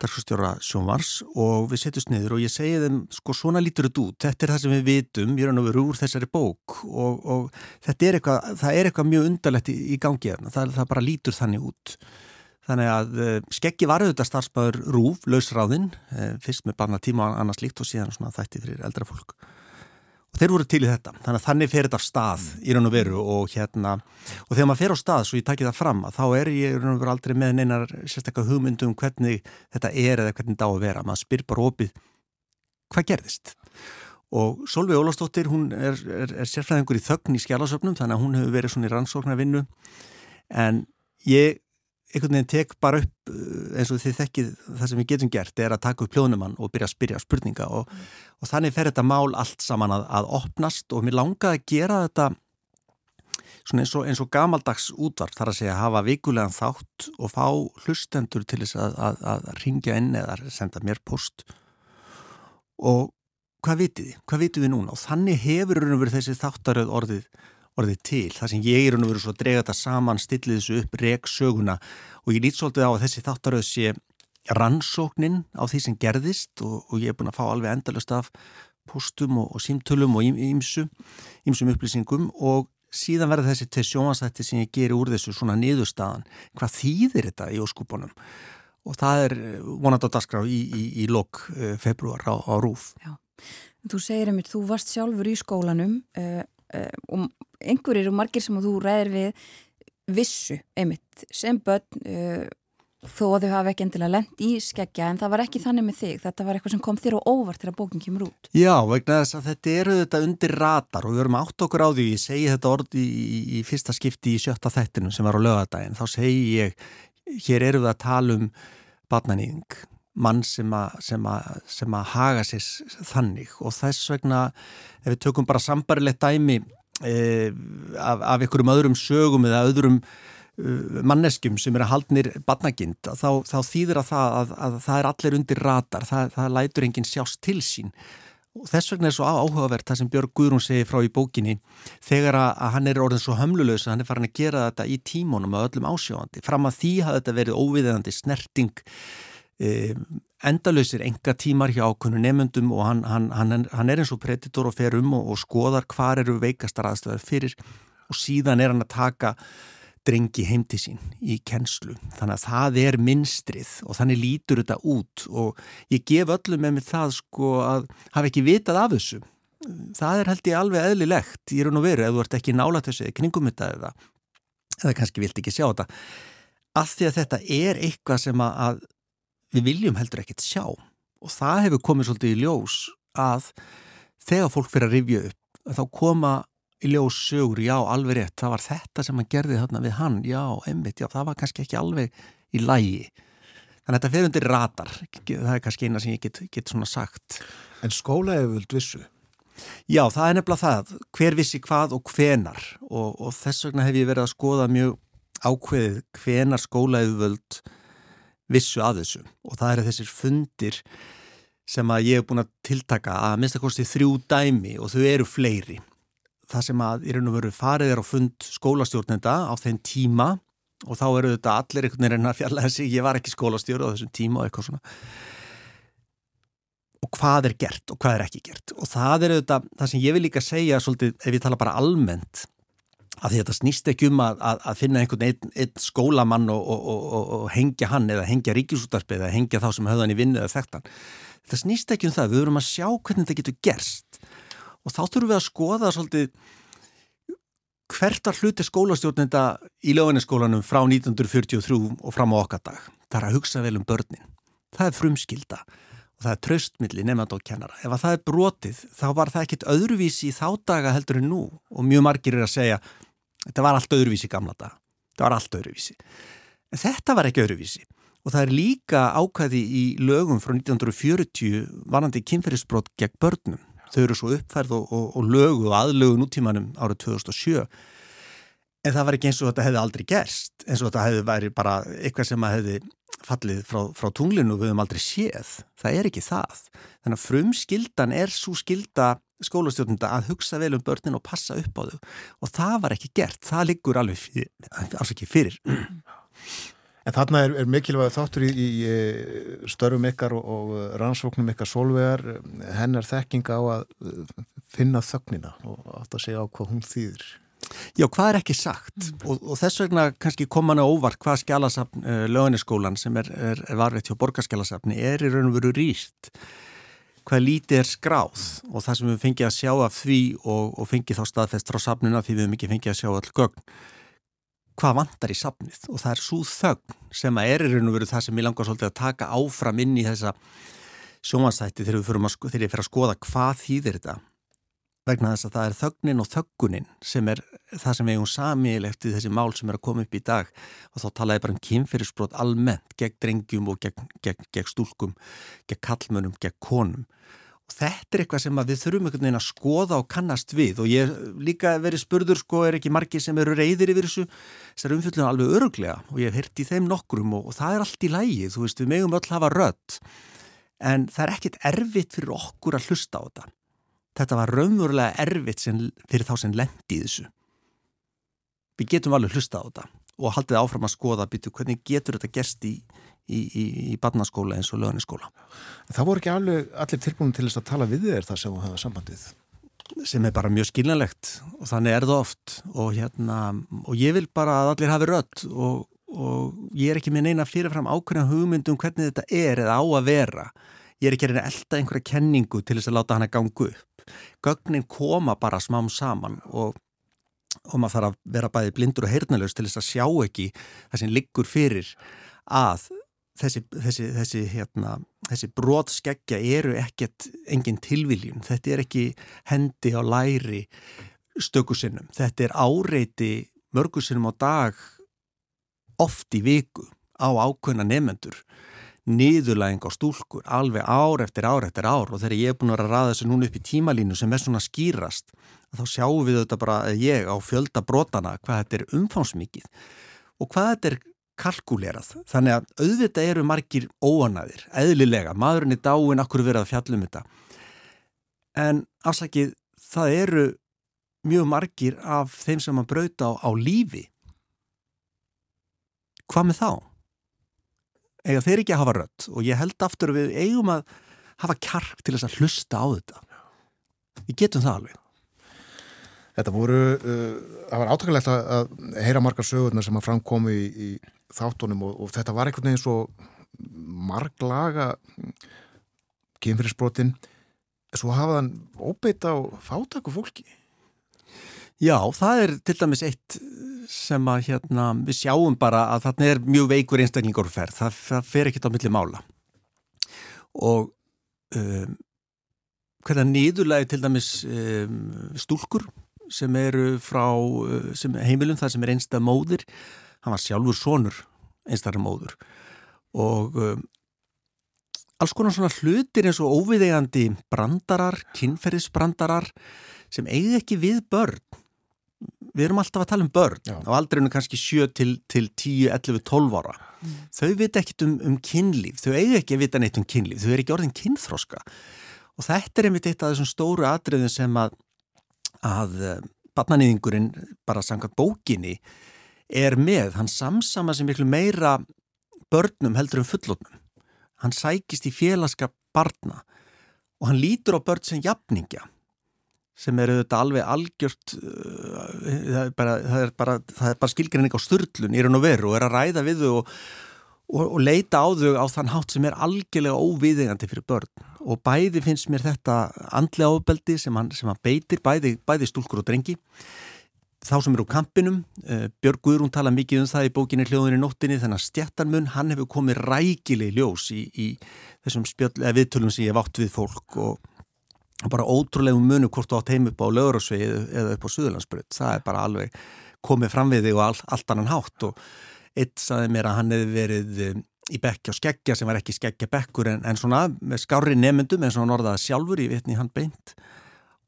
dagsfjörstjóra Sjónvars og við setjum sniður og ég segi þeim sko svona lítur þetta út, þetta er það sem við vitum ég er að vera úr þessari bók og, og þetta er eitthvað, það er eitthvað mjög undarlegt í, í gangi hérna, það, það bara lítur þannig út. Þannig að uh, skeggi var auðvitað starfsbæður Rúf, lausráðinn uh, fyrst með barna tíma og annars líkt og síðan svona þætti fyrir eldra fólk og þeir voru til í þetta, þannig að þannig fer þetta af stað í raun og veru og hérna og þegar maður fer á stað, svo ég takki það fram þá er ég raun og veru aldrei með neinar sérstaklega hugmyndum hvernig þetta er eða hvernig þetta á að vera, maður spyr bara opið hvað gerðist? Og Solveig Ólastóttir, hún er, er, er sérfræðingur í þögn í skjálasöfnum þannig að hún hefur verið svona í rannsóknarvinnu. En ég einhvern veginn tek bara upp eh, eins og þið þekkið það sem við getum gert er að taka upp hljónumann og byrja að spyrja spurninga og, mm. og þannig fer þetta mál allt saman að, að opnast og mér langaði að gera þetta svona eins og, eins og gamaldags útvarp þar að segja að hafa vikulegan þátt og fá hlustendur til þess að, að, að ringja inn eða senda mér post og hvað vitið þið? Hvað vitið við núna? Og þannig hefur þessi þáttaröð orðið orðið til. Það sem ég er að vera svo að drega þetta saman, stillið þessu upp, reg söguna og ég lít svolítið á að þessi þáttaröð sé rannsóknin á því sem gerðist og, og ég er búin að fá alveg endalust af postum og, og símtölum og ímsum ímsum upplýsingum og síðan verður þessi til sjónvansætti sem ég gerir úr þessu svona niðurstaðan hvað þýðir þetta í óskupunum og það er vonandi á dasgrá í, í, í lok uh, februar á, á Rúf Já. Þú segir einmitt, þú varst sjálfur í skólanum uh, uh, og einhverjir og margir sem þú ræðir við vissu einmitt sem börn þó að þau hafa ekki endilega lend í skeggja en það var ekki þannig með þig, þetta var eitthvað sem kom þér og óvart þegar bókinn kemur út. Já, vegna þess að þetta eru þetta undir ratar og við verum átt okkur á því, ég segi þetta orði í, í, í fyrsta skipti í sjötta þættinu sem var á lögadaginn, þá segi ég hér eru við að tala um barnanýðing, mann sem að haga sér þannig. Og þess vegna ef við tökum bara sambarilegt dæmi eh, af, af einhverjum öðrum sögum eða öðrum Uh, manneskjum sem eru að haldnir badnagind þá, þá þýðir að það að, að það er allir undir ratar, það, það lætur enginn sjást til sín. Og þess vegna er svo áhugavert það sem Björg Guðrún segi frá í bókinni þegar að, hann er orðin svo hömlulegs að hann er farin að gera þetta í tímónum að öllum ásjóðandi, fram að því hafði þetta verið óviðeðandi snerting endalösir enga tímar hjá ákvöndu nefnundum og hann, hann, hann, er eins og preditor og fer um og, og skoðar hvar eru veikastar aðstöðar fyrir og síðan er hann að taka drengi heimti sín í kennslu. Þannig að það er minstrið og þannig lítur þetta út og ég gef öllum með mig það sko að hafa ekki vitað af þessu. Það er held ég alveg eðlilegt í raun og veru ef þú ert ekki nála þessu kringum þetta eða, eða kannski vilt ekki sjá þetta. Af því að þetta er eitthvað sem að við viljum heldur ekkert sjá og það hefur komið svolítið í ljós að þegar fólk fyrir að rifja upp þá koma í ljós sögur, já, alveg rétt, það var þetta sem hann gerði þarna við hann, já, einmitt, já, það var kannski ekki alveg í lægi. Þannig að þetta fer undir ratar, það er kannski eina sem ég get, get svona sagt. En skóla hefur völd vissu? Já, það er nefnilega það, hver vissi hvað og hvenar og, og þess vegna hef ég verið að skoða mjög ákveðið hvenar skóla hefur völd vissu að þessu. Og það eru þessir fundir sem að ég hef búin að tiltaka að minnst að kosti þrjú dæmi og þau eru fleiri. Það sem að í raun og veru farið er á fund skólastjórnenda á þeim tíma og þá eru þetta allir einhvern veginn að fjalla þessi, ég var ekki skólastjóru á þessum tíma og eitthvað svona. Og hvað er gert og hvað er ekki gert? Og það er þetta, það sem ég vil líka segja svolítið, ef ég tala bara almennt að að þetta snýst ekki um að, að, að finna einhvern einn, einn skólamann og, og, og, og hengja hann eða hengja ríkisútarpið eða hengja þá sem höfðan í vinnu eða þekktan. Það snýst ekki um það, við verum að sjá hvernig þetta getur gerst og þá þurfum við að skoða svolítið hvert að hluti skólastjórnenda í löguniskólanum frá 1943 og fram á okkar dag. Það er að hugsa vel um börnin. Það er frumskilda og það er tröstmilli nefnand og kennara. Ef það er brotið þá var það ekkit öðruvísi í þá daga heldur en nú og mjög margir er að segja þetta var allt öðruvísi gamla dag. Þetta var allt öðruvísi. En þetta var ekki öðruvísi og það er líka ákvæði í lögum frá 1940 varandi kynferðisbrot gegn börnum þau eru svo uppfærð og, og, og lögu og aðlögu nútímanum árið 2007 en það var ekki eins og þetta hefði aldrei gerst eins og þetta hefði væri bara eitthvað sem að hefði fallið frá, frá tunglinu við höfum aldrei séð. Það er ekki það. Þannig að frumskildan er svo skilda skólastjórnunda að hugsa vel um börnin og passa upp á þau. Og það var ekki gert, það liggur alveg fyrir, alls ekki fyrir. En þarna er, er mikilvæg þáttur í, í störfum ykkar og, og rannsóknum ykkar solvegar, hennar þekking á að uh, finna þögnina og átt að segja á hvað hún þýðir. Já, hvað er ekki sagt? Mm. og, og þess vegna kannski kom hann á óvart hvað skjálasafn uh, löguniskólan sem er, er, er varveitt hjá borgarskjálasafni er í raun og veru rýst hvað lítið er skráð og það sem við fengið að sjá af því og, og fengið þá staðfest frá safnuna því við hefum ekki fengið að sjá all gögn. Hvað vantar í safnið? Og það er svo þögn sem að er í raun og veru það sem ég langar svolítið að taka áfram inn í þessa sjómanstætti þegar, þegar ég fer að skoða hvað þýðir þetta vegna þess að það er þögnin og þöggunin sem er það sem hefum samílegt í þessi mál sem er að koma upp í dag. Og þá talaði bara um kynferðisbrot almennt gegn drengjum og gegn, gegn, gegn stúlkum, gegn kallmönum, gegn konum. Og þetta er eitthvað sem við þurfum einhvern veginn að skoða og kannast við. Og ég líka verið spurður sko er ekki margi sem eru reyðir yfir þessu? Þessar umfjöldunum alveg öruglega og ég hef hirt í þeim nokkrum og, og það er allt í lægi þú veist við megum öll hafa rött en það er ekkit erfitt fyrir okkur að hlusta á þetta þetta var raunverulega erfitt fyrir þá sem lendi í þessu við getum alveg hlusta á þetta og haldið áfram að skoða býtu hvernig getur þetta gerst í, í, í, í barnaskóla eins og lögniskóla. Það voru ekki alveg allir tilbúin til þess að tala við þér þar sem þú hafa sambandið? Sem er bara mjög skiljanlegt og þannig er það oft og, hérna, og ég vil bara að allir hafi rött og, og ég er ekki með neina fyrirfram ákveðan hugmyndum hvernig þetta er eða á að vera. Ég er ekki að reyna elda einhverja kenningu til þess að láta hana gangu upp. Gögnin koma bara smám saman og og maður þarf að vera bæði blindur og heyrnalöst til þess að sjá ekki það sem liggur fyrir að þessi, þessi, þessi, hérna, þessi brotskeggja eru ekkert engin tilviljun, þetta er ekki hendi á læri stökusinnum, þetta er áreiti mörgusinnum á dag oft í viku á ákveðna nefendur niðurlæðing á stúlkur alveg ár eftir ár eftir ár og þegar ég er búin að ræða þessu núna upp í tímalínu sem er svona skýrast þá sjáum við þetta bara ég á fjölda brotana hvað þetta er umfánsmikið og hvað þetta er kalkulerað. Þannig að auðvitað eru margir óanæðir, eðlilega, maðurinn er dáin, akkur verið að fjallum þetta. En afsakið, það eru mjög margir af þeim sem að brauta á, á lífi. Hvað með þá? Ega þeir ekki að hafa rött og ég held aftur við eigum að hafa kjark til þess að hlusta á þetta. Við getum það alveg. Þetta voru, uh, það var átakalegt að heyra margar sögurnar sem að framkomi í, í þáttunum og, og þetta var einhvern veginn svo marglaga kynfyrirsbrotin svo hafaðan óbeitt á fátaku fólki. Já, það er til dæmis eitt sem að hérna, við sjáum bara að þarna er mjög veikur einstaklingur ferð, það, það fer ekkert á milli mála. Og um, hvernig nýðurlega til dæmis um, stúlkur sem eru frá uh, sem heimilum þar sem er einstað móðir hann var sjálfur sonur einstaklega móður. Og um, alls konar svona hlutir eins og óviðegandi brandarar, kynferðisbrandarar sem eigið ekki við börn við erum alltaf að tala um börn Já. á aldreinu kannski 7 til, til 10, 11, 12 ára. Mm. þau veit ekkit um, um kynlíf. Þau eigið ekki að vita neitt um kynlíf. Þau er ekki orðin kynþróska og þetta er einmitt eitt af þessum stóru atriðum sem að að eh, barnanýðingurinn bara sangat bókinni er með, hann samsama sem miklu meira börnum heldur um fullotnum hann sækist í félagskap barna. Og hann lítur á börn sem jafningja sem eru þetta alveg algjört uh, það er bara, bara, bara skilgrinning á störlun í raun og veru og er að ræða við þau og og, og leita á þau á þann hátt sem er algjörlega óviðegandi fyrir börn. Og bæði finnst mér þetta andlega ofbeldi sem hann, sem hann beitir, bæði, bæði stúlkur og drengi. Þá sem eru á kampinum uh, Björg Guðrún tala mikið um það í bókinni hljóðinni nóttinni þannig að stjættarmun hann hefur komið rækileg ljós í, í þessum spjöld, viðtölum sem ég hef átt við fólk og bara ótrúlegum munu hvort þú átt heim upp á lögurásvið eða upp á Suðurlandsbröð það er bara alveg komið fram við þig og all, allt annan hátt. Og Eitt saði mér að hann hefði verið um, í bekki á skeggja sem var ekki skeggja bekkur en, en svona með skári nefnendum en svona orðaði sjálfur í vitni hann beint.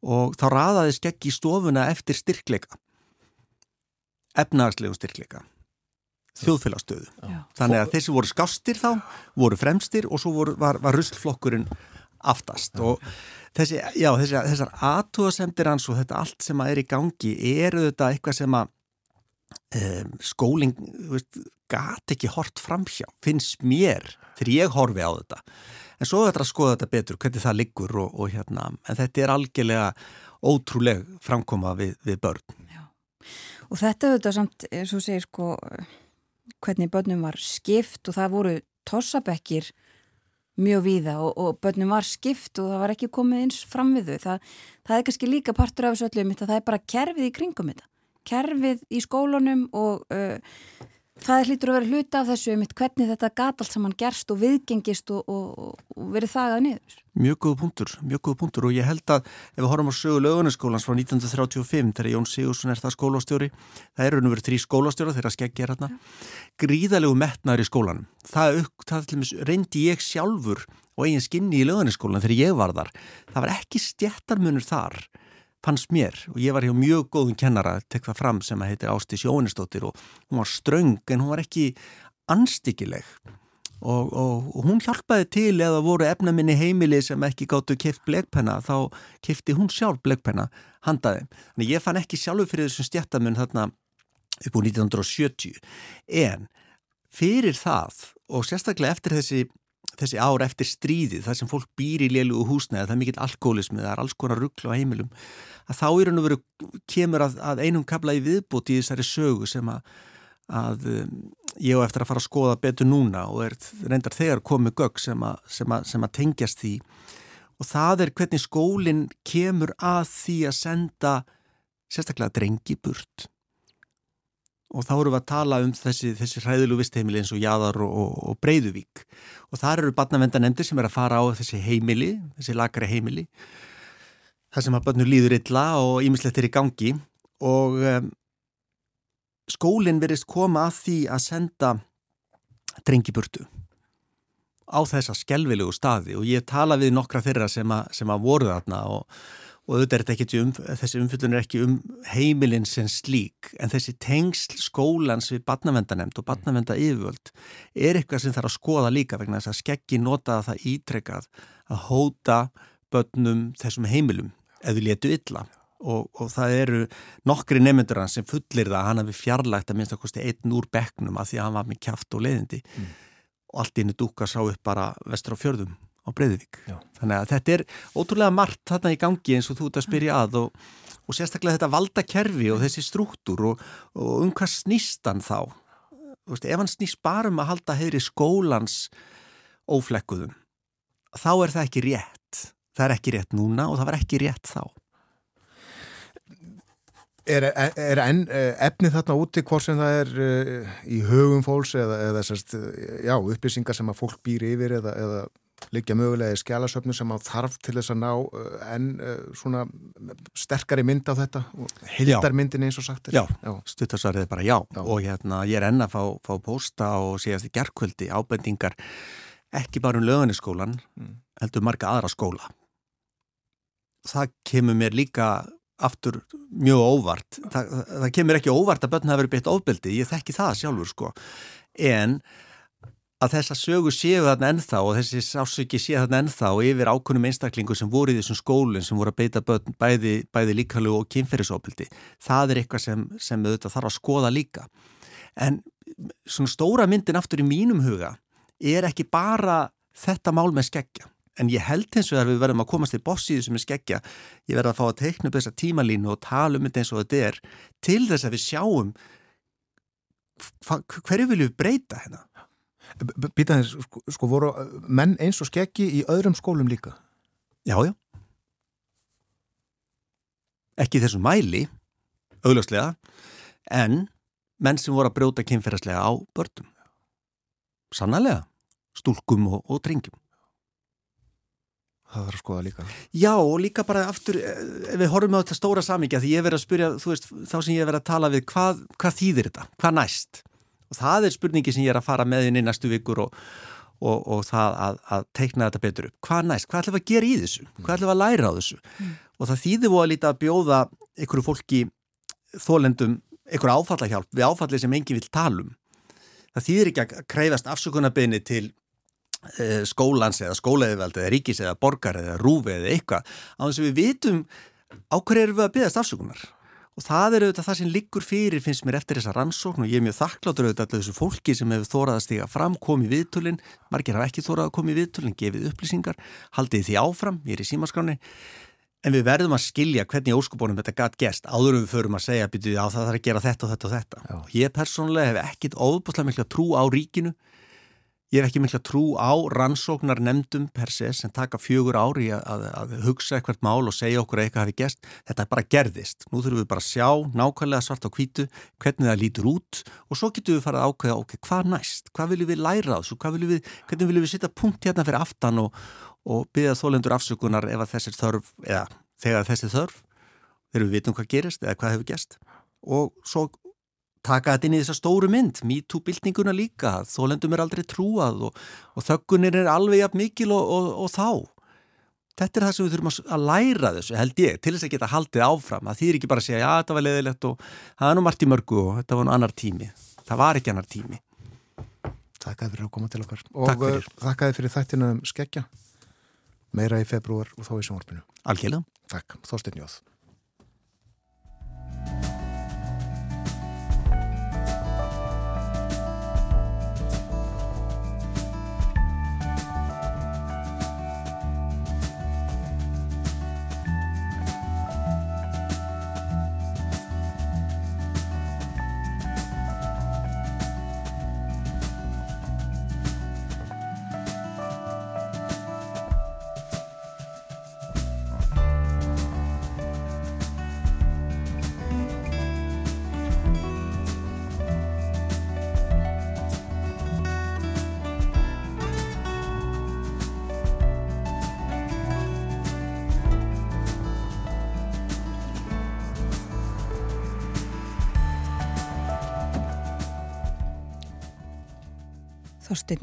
Og þá raðaði skeggi í stofuna eftir styrkleika. Efnagslegum styrkleika. Þjóðfélagstöðu þannig að þessi voru skástir þá voru fremstir og svo voru, var, var ruslflokkurinn aftast. Já. og þessi, já, þessi, þessar aðtúasendir hans og þetta allt sem að er í gangi eru þetta eitthvað sem að um, skólinn gæti ekki hort framhjá finnst mér þegar ég horfi á þetta en svo er þetta að skoða þetta betur hvernig það liggur og, og hérna en þetta er algjörlega ótrúleg framkoma við, við börn Já. og þetta auðvitað samt og segir sko hvernig börnum var skipt og það voru tossabekkir mjög víða og, og börnum var skipt og það var ekki komið eins fram við þau. Það, það er kannski líka partur af þessu öllum það er bara kerfið í kringum þetta. Kerfið í skólunum og uh, það hlýtur að vera hluta af þessu um hvernig þetta gata allt saman gerst og viðgengist og, og, og verið þagað niður. Mjög góð punktur, mjög góð punktur og ég held að ef við horfum á sögu lögunaskólans frá 1935 þegar Jón Sigursson er það skólastjóri, það eru nú verið þrý skólastjóra þegar skeggi er hérna, gríðalegu metnaður í skólanum. Það, það reyndi ég sjálfur og eigin skinni í lögunaskólan þegar ég var þar. Það var ekki stjættarmunur þar fannst mér og ég var hjá mjög góðum kennara að tekka fram sem að heitir Ástís Jónistóttir og hún var ströng en hún var ekki anstíkileg og, og, og hún hjálpaði til eða voru efnaminni heimili sem ekki gáttu keft blegpenna þá kefti hún sjálf blegpenna handaði. Þannig ég fann ekki sjálfur fyrir þessum stjættamun þarna upp á 1970 en fyrir það og sérstaklega eftir þessi, þessi ár eftir stríðið, það sem fólk býr í lélugu húsnæði, það er mikill alkoholismi, það er alls konar ruggla á heimilum, að þá í raun og veru kemur að, að einum kabla í viðbúti í þessari sögu sem að, að um, ég á eftir að fara að skoða betur núna og er reyndar þegar komið gögg sem sem sem að tengjast því. Og það er hvernig skólinn kemur að því að senda sérstaklega drengi burt og þá eru við að tala um þessi, þessi hræðilu vistheimili eins og Jæðar og, og, og Breiðuvík. Og þar eru barnavendanemndir sem er að fara á þessi heimili, þessi lagari heimili þar sem að barnur líður illa og ímislegt er í gangi. Og um, skólinn verist koma að því að senda drengi burtu á þessa skelvilegu staði. Og ég tala við nokkra þeirra sem að, sem að voru þarna og og auðvitað er um, þessi umfyllun er ekki um heimilin sem slík en þessi tengsl skólans við badnavendanemnd og badnavenda yfirvöld er eitthvað sem þarf að skoða líka vegna þess að skeggi notaða það ítrekkað að hóta börnum þessum heimilum eða létu illa. Og, og það eru nokkri nefndur hann sem fullir það að hann hefði fjarlægt að minnst að kosti einn úr bekknum að því að hann var með kjáft og leiðindi. Mm. og allt innu dúka sá upp bara vestur á fjörðum á Breiðvík. Þannig að þetta er ótrúlega margt þarna í gangi eins og þú ert að spyrja að og, og sérstaklega þetta valdakerfi og þessi struktúr og, og um hvað snýstan þá? Veist, ef hann snýst bara um að halda heyri skólans óflekkuðum, þá er það ekki rétt. Það er ekki rétt núna og það var ekki rétt þá. Er, er, er en, eh, efnið þarna úti hvort sem það er uh, í högum fólks eða, eða sérst, já, upplýsingar sem að fólk býr yfir eða, eða liggja mögulega í skjálasöfnu sem að þarf til þess að ná uh, enn uh, svona sterkari mynd á þetta hildarmyndin eins og sagt er. Já, já. stuttasvarið er bara já. já og hérna ég er enn að fá, fá posta og séast í gerðkvöldi ábendingar ekki bara um löganiskólan mm. heldur marga aðra skóla það kemur mér líka aftur mjög óvart það, það kemur ekki óvart að börn hafa verið beitt ofbeldi, ég þekki það sjálfur sko en að þessa sögu séu þarna ennþá og þessi sásöki séu þarna ennþá yfir ákunum einstaklingu sem voru í þessum skólinn sem voru að beita börn, bæði, bæði líkalu og kynferðisofbildi. Það er eitthvað sem, sem auðvitað þarf að skoða líka. En svona stóra myndin aftur í mínum huga er ekki bara þetta mál með skeggja. En ég held eins og að við verðum að komast til bossíðu sem er skeggja. Ég verði að fá að teikna upp þessa tímalínu og tala um þetta eins og þetta er til þess að við sjáum hverju viljum við breyta hérna? Býtaðins, sko, sko voru menn eins og skeggi í öðrum skólum líka? Já, já. Ekki þessum mæli, augljóslega, en menn sem voru að brjóta kynferðslega á börnum. Sannlega, stúlkum og, og drengjum. Það þarf að skoða líka. Já, og líka bara aftur, eh, við horfum á þetta stóra samíkja, því ég verið að spyrja, þú veist, þá sem ég verið að tala við, hvað, hvað þýðir þetta? Hvað næst? Og það er spurningi sem ég er að fara með inn í næstu vikur og, og, og það að, að teikna þetta betur upp. Hvað næst? Hvað ætlum við að gera í þessu? Hvað ætlum við að læra á þessu? Mm. Og það þýðir voru að líta að bjóða einhverju fólki þólendum einhverju áfallahjálp við áfallið sem enginn vil talum. Það þýðir ekki að kreyfast afsökunarbeginni til uh, skólans eða skólaðiðveld eða ríkis eða borgar eða rúfi eða eitthvað á þess að við vitum á hverju erum við að byggast afsökunar og það er auðvitað það sem liggur fyrir finnst mér eftir þessa rannsókn. Og ég er mjög þakkláttur auðvitað allir þessu fólki sem hefur þórað að stiga fram, komið viðtölinn margir hafa ekki þórað að komið viðtölinn, gefið upplýsingar haldið því áfram, ég er í símaskráni en við verðum að skilja hvernig óskubónum þetta gæt gæst, áður við förum að segja byrjuði á það þarf að gera þetta og þetta og þetta. Já. ég persónulega hef ekkit óbúslega miklu að trú á ríkinu Ég hef ekki mikla trú á rannsóknar nefndum per se sem taka fjögur ári að, að, hugsa eitthvað mál og segja okkur eitthvað hafi gæst. Þetta er bara gerðist. Nú þurfum við bara að sjá nákvæmlega svart á kvítu hvernig það lítur út og svo getum við farið að ákveða ok, hvað næst? Hvað viljum við læra á þessu? Við, hvernig viljum við sitta punkt hérna fyrir aftan og, og byggja þólendur afsökunar ef að þessir þörf, eða þegar þessir þörf, þegar við vitum hvað gerist eða hvað hefur gæst og svo taka þetta inn í þessa stóru mynd, MeToo-byltinguna líka, þólendum er aldrei trúað og, og þöggunir er alveg jafn mikil og, og, og þá. Þetta er það sem við þurfum að læra þessu, held ég, til þess að geta haldið áfram. Það þýr ekki bara að segja, já, þetta var leðilegt og það er nú margt í mörgu og þetta var nú annar tími. Það var ekki annar tími. Takkaði fyrir að koma til okkar. Og. Takkaði fyrir þættinu um skeggja. Meira í februar og þá í samvarpinu. Algjörlega. Takk, Þorstein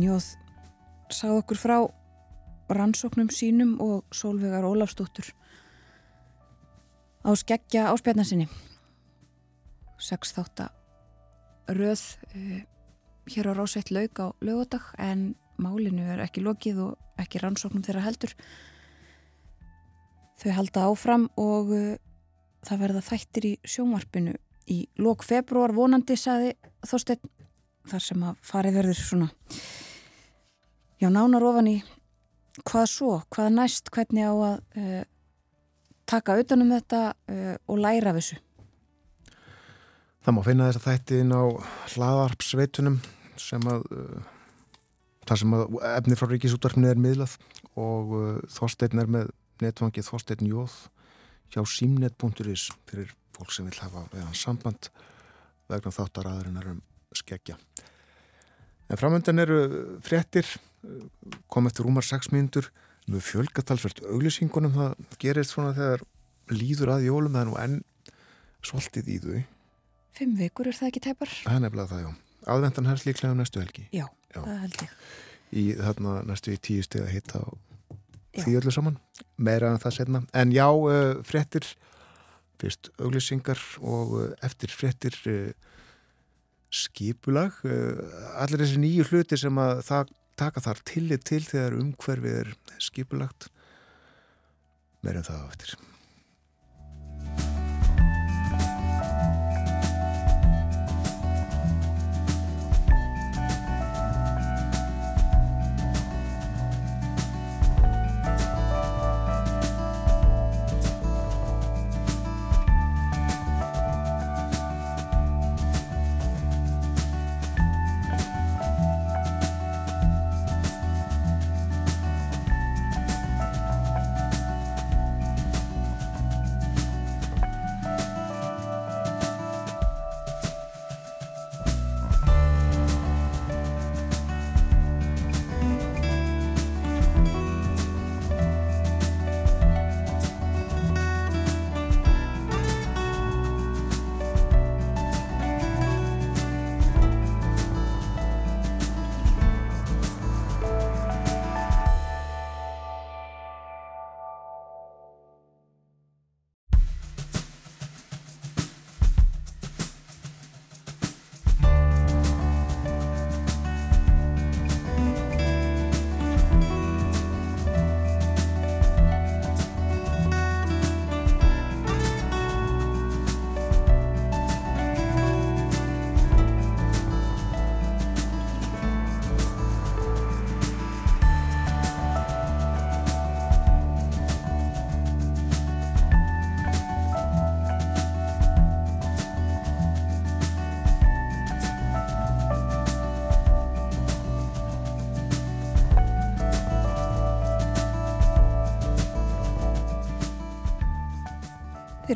Jóð. Þorstein Jóð sagði okkur frá rannsóknum sínum og Sólvegar Ólafsdóttur á skeggja áspjarnasinni sex þátt að röð uh, hér á rásett laug á lögadag en málinu er ekki lokið og ekki rannsóknum þeirra heldur þau halda áfram og uh, það verða þættir í sjómarpinu í lok februar vonandi saði Þorstein þar sem að farið verður svona já nánar ofan í hvað svo, hvað næst hvernig á að uh, taka utanum þetta uh, og læra af þessu Það má finna þess að þætti inn á hlaðarpsveitunum sem að uh, þar sem að efni frá ríkisútvarfinu er miðlað og Þorstein er með netvangið Þorstein Jóð hjá símnet.is fyrir fólk sem vil hafa veðan samband vegna þáttar aðurinnar um skeggja. En framöndan eru fréttir, kom eftir rúmar 6 mínútur, við fjölgatalsvert auglýsingunum, það gerist svona þegar líður að jólum, það er nú enn svolítið í þau. Fimm vikur er það ekki tæpar? Það er nefnilega það, já. Aðvendan helst líklega um næstu helgi. Já, já. það held ég. Í þarna næstu í tíu steg að hitta því öllu saman, meira en það setna. En já, uh, fréttir, fyrst auglýsingar og uh, eftir fréttir uh, skipulag allir þessi nýju hluti sem að það taka þar tillit til þegar umhverfið er skipulagt. Meira en það á eftir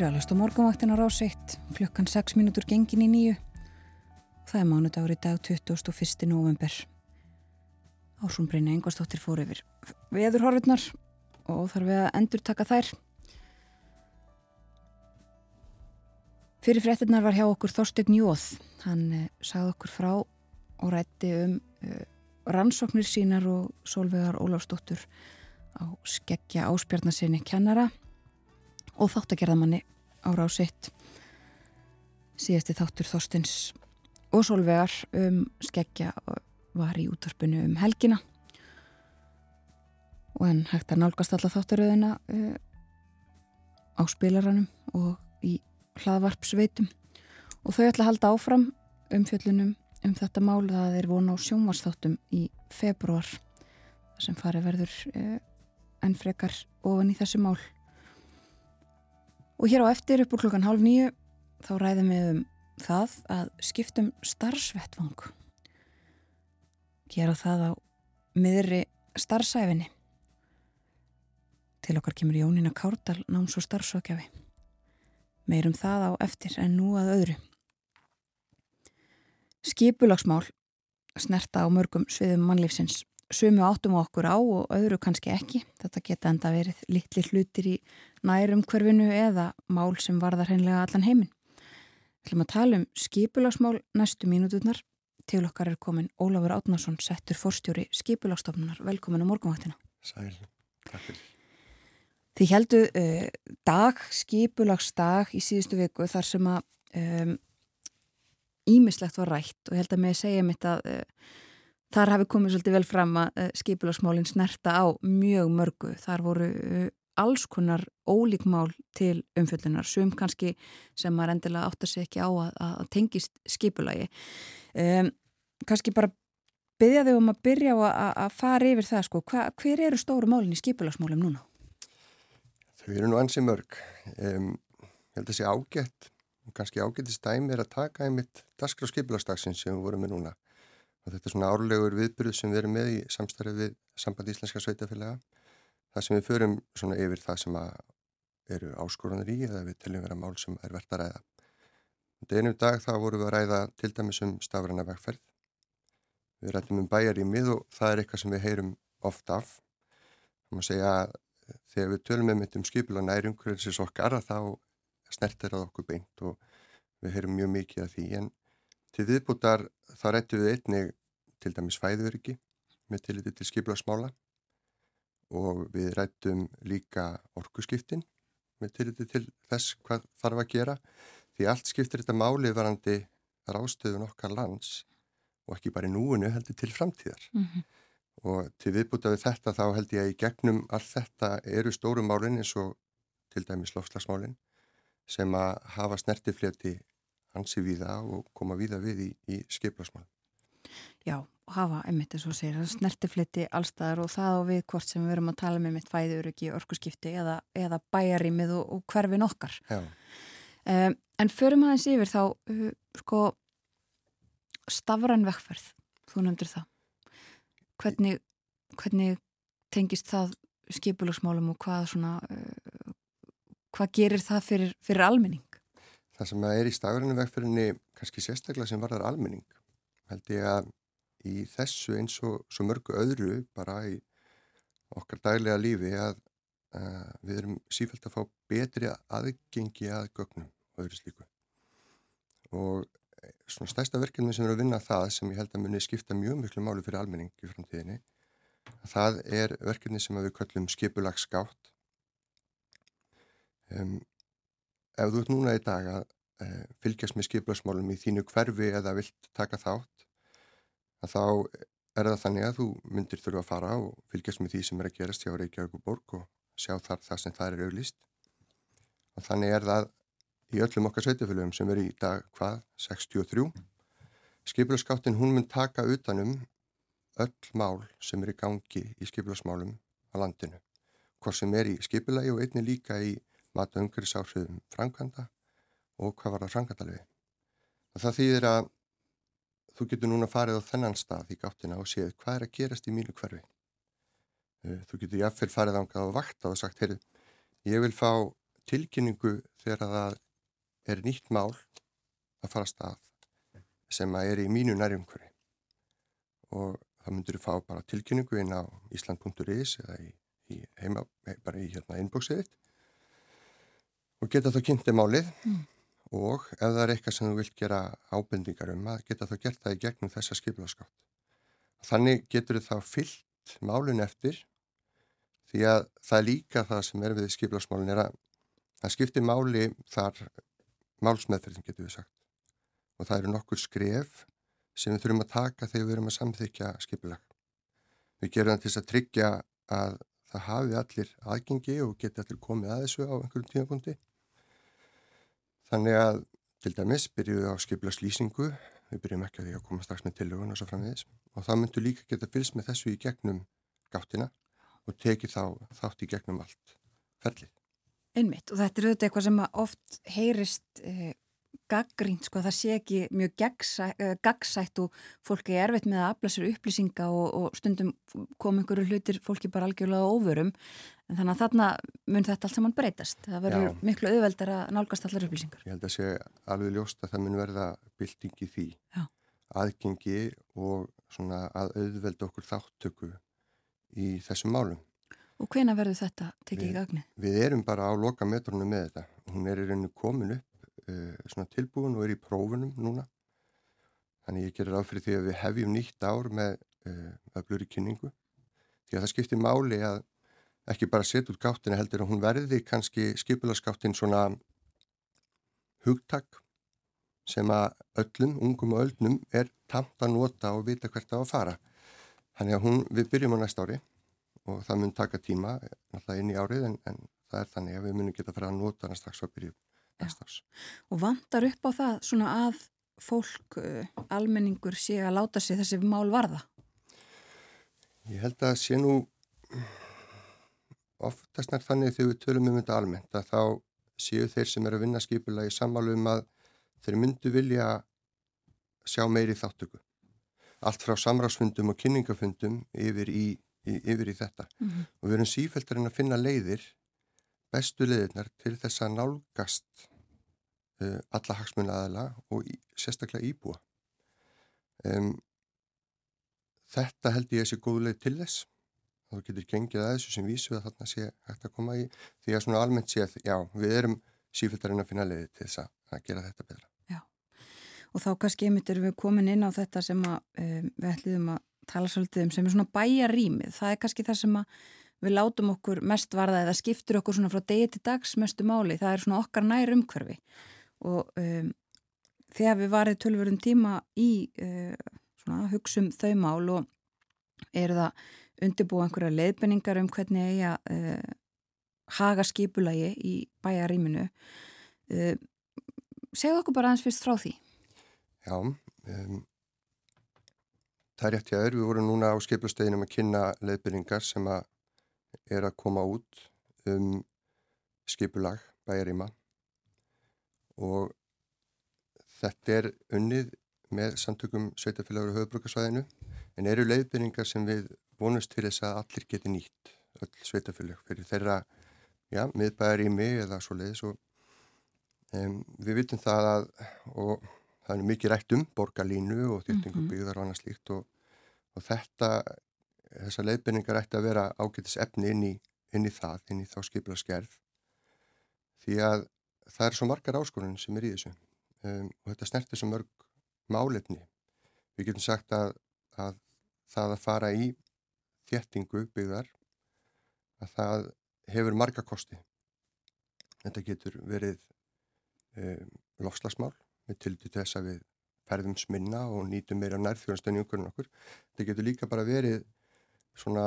eru alveg stú morgunvaktin á rásitt, klukkan 6 minútur gengin í nýju. Það er mánudagur í dag 21. november. Ásumbreyni Engvarsdóttir fór yfir veðurhorfurnar og þarf við að endur taka þær. Fyrir fréttinnar var hjá okkur Þorstein Jóð. Hann eh, sagði okkur frá og rætti um eh, rannsóknir sínar og Solvegar Ólafsdóttur á skeggja áspjarnasinni kennara og þáttagerðamanni á sitt. Síðasti þáttur Þorstins og Solvegar um skeggja var í útvarpinu um helgina. Og hann hægt að nálgast alla þáttaröðina uh, á spilaranum og í hlaðvarpsveitum. Og þau ætla að halda áfram um fjöllunum um þetta mál það er vona á sjónvarsþáttum í februar sem farið verður uh, enn frekar ofan í þessu mál Og hér á eftir upp úr klukkan hálf nýju þá ræðum við um það að skiptum starfsvettvang. Gera það á miðri starfsæfinni. Til okkar kemur Jónína Kárdal náms og starfsvakjafi. Meirum það á eftir en nú að öðru. Skipulagsmál snerta á mörgum sviðum mannlífsins sumu áttum okkur á og öðru kannski ekki. Þetta geta enda verið litli hlutir í nærum hverfinu eða mál sem varðar hennilega allan heiminn. Við ætlum að tala um skipulagsmál næstu mínúturnar til okkar er komin Ólafur Átnarsson, settur forstjóri skipulagstofnunar. Velkomin á morgunvaktina. Sæl, takk fyrir. Þið heldu uh, dag, skipulagsdag í síðustu viku þar sem að um, ímislegt var rætt og ég held að mig segja mitt að uh, þar hafi komið svolítið vel fram að uh, skipulagsmálinn snerta á mjög mörgu. Þar voru uh, alls konar ólíkmál til umfjöldunar, sum kannski sem maður endilega átt að segja ekki á að, að tengist skipulagi. Um, kannski bara byggja þau um að byrja á að, að fara yfir það sko, Hva, hver eru stóru málinn í skipulagsmálum núna? Þau eru nú ansi mörg. Um, ég held að sé ágætt og kannski ágættist dæmi er að taka einmitt daskra skipulagsdagsins sem við vorum með núna. Og þetta er svona árlegur viðbyrð sem við erum með í samstarfið við Samband Íslenska Sveitafélaga. Það sem við förum svona yfir það sem eru áskoranir í eða við teljum vera mál sem er verðt að ræða. Deginum dag þá vorum við að ræða til dæmis um stafræna vegferð. Við rættum um bæjarýmið og það er eitthvað sem við heyrum oft af. Það má segja að þegar við tölum með um skipula nærumkvöldsins okkar að þá snertir það okkur beint og við heyrum mjög mikið af því en til viðbútar þá rættum við einnig til dæmis fæðuriki með tilliti til skiplagsmála og við rættum líka orkuskiptin með tilliti til þess hvað þarf að gera því allt skiptir þetta máli varandi rástöðun okkar lands og ekki bara í núinu heldur til framtíðar. Mm -hmm og til viðbúta við þetta þá held ég að í gegnum allt þetta eru stóru málinn eins og til dæmis lofslagsmálinn sem að hafa snertifleti hansi víða og koma víða við í, í skiplasmál. Já, og hafa einmitt eins og segir snertifleti allstaðar og það á við hvort sem við verum að tala með mitt fæður ekki orkusskipti eða, eða bæjarímið og, og hverfin okkar. Um, en förum aðeins yfir þá uh, sko stafran vekkferð, þú nefndir það hvernig, hvernig tengist það skipulagsmálum og hvað, svona, uh, hvað gerir það fyrir, fyrir almenning? Það sem er í stafræðinu vegferðinni kannski sérstaklega sem varðar almenning held ég að í þessu eins og svo mörgu öðru bara í okkar daglega lífi að uh, við erum sífælt að fá betri aðgengi að gögnum og öðru slíku. Og svona stærsta verkefni sem er að vinna það sem ég held að muni skipta mjög miklu máli fyrir almenning í framtíðinni það er verkefni sem við kallum skipulagsgátt. Um, ef þú ert núna í dag að uh, fylgjast með skipulagsmálum í þínu hverfi eða vilt taka þátt að þá er það þannig að þú myndir þurfa að fara og fylgjast með því sem er að gerast hjá Reykjavík og Borg og sjá þar það sem það er auglist og þannig er það í öllum okkar sveitufélögum sem er í dag hvað, 63. Skipulaskáttin hún mun taka utanum öll mál sem er í gangi í skipulasmálum á landinu. Hvort sem er í skipulagi og einni líka í mata umhverfisáhrifum framkvæmda og hvað var það framkvæmdalegi. Það þýðir að þú getur núna farið á þennan stað í gáttina og séð hvað er að gerast í mínu hverfi. Eh, þú getur jáfnveil farið ángað og vakta og sagt, heyrðu, ég vil fá tilkynningu þegar það er nýtt mál að fara stað sem að er í mínu nærjumkvöri og það myndur þú fá bara tilkynningu inn á island.is eða í, í heima, bara í hérna inboxið og geta þá kynnti málið mm. og ef það er eitthvað sem þú vilt gera ábendingar um að geta þá gert það í gegnum þessa skiplaskátt. Þannig getur þú þá fyllt málun eftir því að það er líka það sem er við skiplasmálun er að það skiptir máli þar málsmeðferðin getur við sagt og það eru nokkur skref sem við þurfum að taka þegar við erum að samþykja skipulag. Við gerum það til að tryggja að það hafi allir aðgengi og geti allir komið að þessu á einhverjum tímapunkti. Þannig að til dæmis byrjuðum við á skipulagslýsingu, við byrjum ekki að því að koma strax með tillögun og svo framvegis. Og það myndur líka geta fylgst með þessu í gegnum gáttina og tekið þá þátt í gegnum allt ferlið. Einmitt og þetta er auðvitað eitthvað sem oft heyrist eh, gaggrínt sko. Það sé ekki mjög gegnsæ, eh, gaggsætt og fólki er erfitt með að afla sér upplýsinga og, og stundum kom einhverju hlutir fólki bara algjörlega óvörum en þannig að þarna mun þetta allt saman breytast. Það verður miklu auðveldar að nálgast allar upplýsingar. Ég held að sé alveg ljóst að það mun verða byltingi því Já. aðgengi og svona að auðvelda okkur þáttöku í þessum málum. Og hvena verður þetta tekið í gagni? Við erum bara á loka metrunum með þetta. Hún er í rauninu komin upp uh, svona tilbúin og er í prófunum núna. Þannig ég gerir áfyrir því að við hefjum nýtt ár með uh, öflur í kynningu. Því að það skiptir máli að ekki bara setja út gáttina heldur að hún verði kannski skipulaskáttin svona hugtak sem að öllum, ungum og öllnum er tamt að nota og vita hvert að fara. Þannig að hún, við byrjum á næst ári og það mun taka tíma náttúrulega inn í árið en, en það er þannig að við munum geta að fara að nota hana strax á byrju næst árs. Og vandar upp á það svona að fólk, uh, almenningur sé að láta sig þessi mál varða? Ég held að sé nú oftast nær þannig þegar við tölum um þetta almennt að þá séu þeir sem er að vinna skipula í sammálu um að þeir myndu vilja sjá meiri þáttöku. Allt frá samráðsfundum og kynningafundum yfir í, í, yfir í þetta. Mm -hmm. Og við erum sífæltarinn að finna leiðir, bestu leiðirnar til þess að nálgast uh, alla hagsmunna aðala og í, sérstaklega íbúa. Um, þetta held ég að sé góð leið til þess og þú getur gengið að þessu sem vísu að þarna sé hægt að koma í. Því að svona almennt sé að já, við erum sífæltarinn að finna leiði til þess að, að gera þetta betra. Já, og þá kannski einmitt erum við komin inn á þetta sem að, um, við ætlum að tala svolítið um sem er svona bæjarýmið, það er kannski það sem að við látum okkur mest varða eða skiptur okkur svona frá degi til dags mestu máli, það er svona okkar nær umhverfi og um, þegar við varðið tölverðum tíma í uh, svona hugsum þau mál og eru það undirbúa einhverja leiðbenningar um hvernig eigi að uh, haga skipulagi í bæjarýminu. Uh, segðu okkur bara aðeins fyrst frá því. Já, um, það er rétt jáður. Við vorum núna á skiplastöginum að kynna leiðbenningar sem að er að koma út um skipulag bæjarýma og þetta er unnið með samtökum sveitafélagur og höfbrukarsvæðinu en eru leiðbyrningar sem við vonust til þess að allir geti nýtt öll sveitafélag fyrir þeirra já, miðbæðar í mig eða svo leiðis og um, við vitum það að og það er mikið rætt um borgarlínu og þjóttingum byggðar mm -hmm. og annað slíkt og, og þetta þessar leiðbyrningar ætti að vera ágætis efni inn í, inn í það, inn í þá skipla skerð því að það er svo margar áskonun sem er í þessu um, og þetta snertir svo mörg málefni. Við getum sagt að, að það að fara í þjettingu byggðar að það hefur marga kosti. Þetta getur verið um, lofslagsmál með tildi þess að við ferðum sminna og nýtum meira nærþjóðanstöðin í umhverjum okkur. Þetta getur líka bara verið svona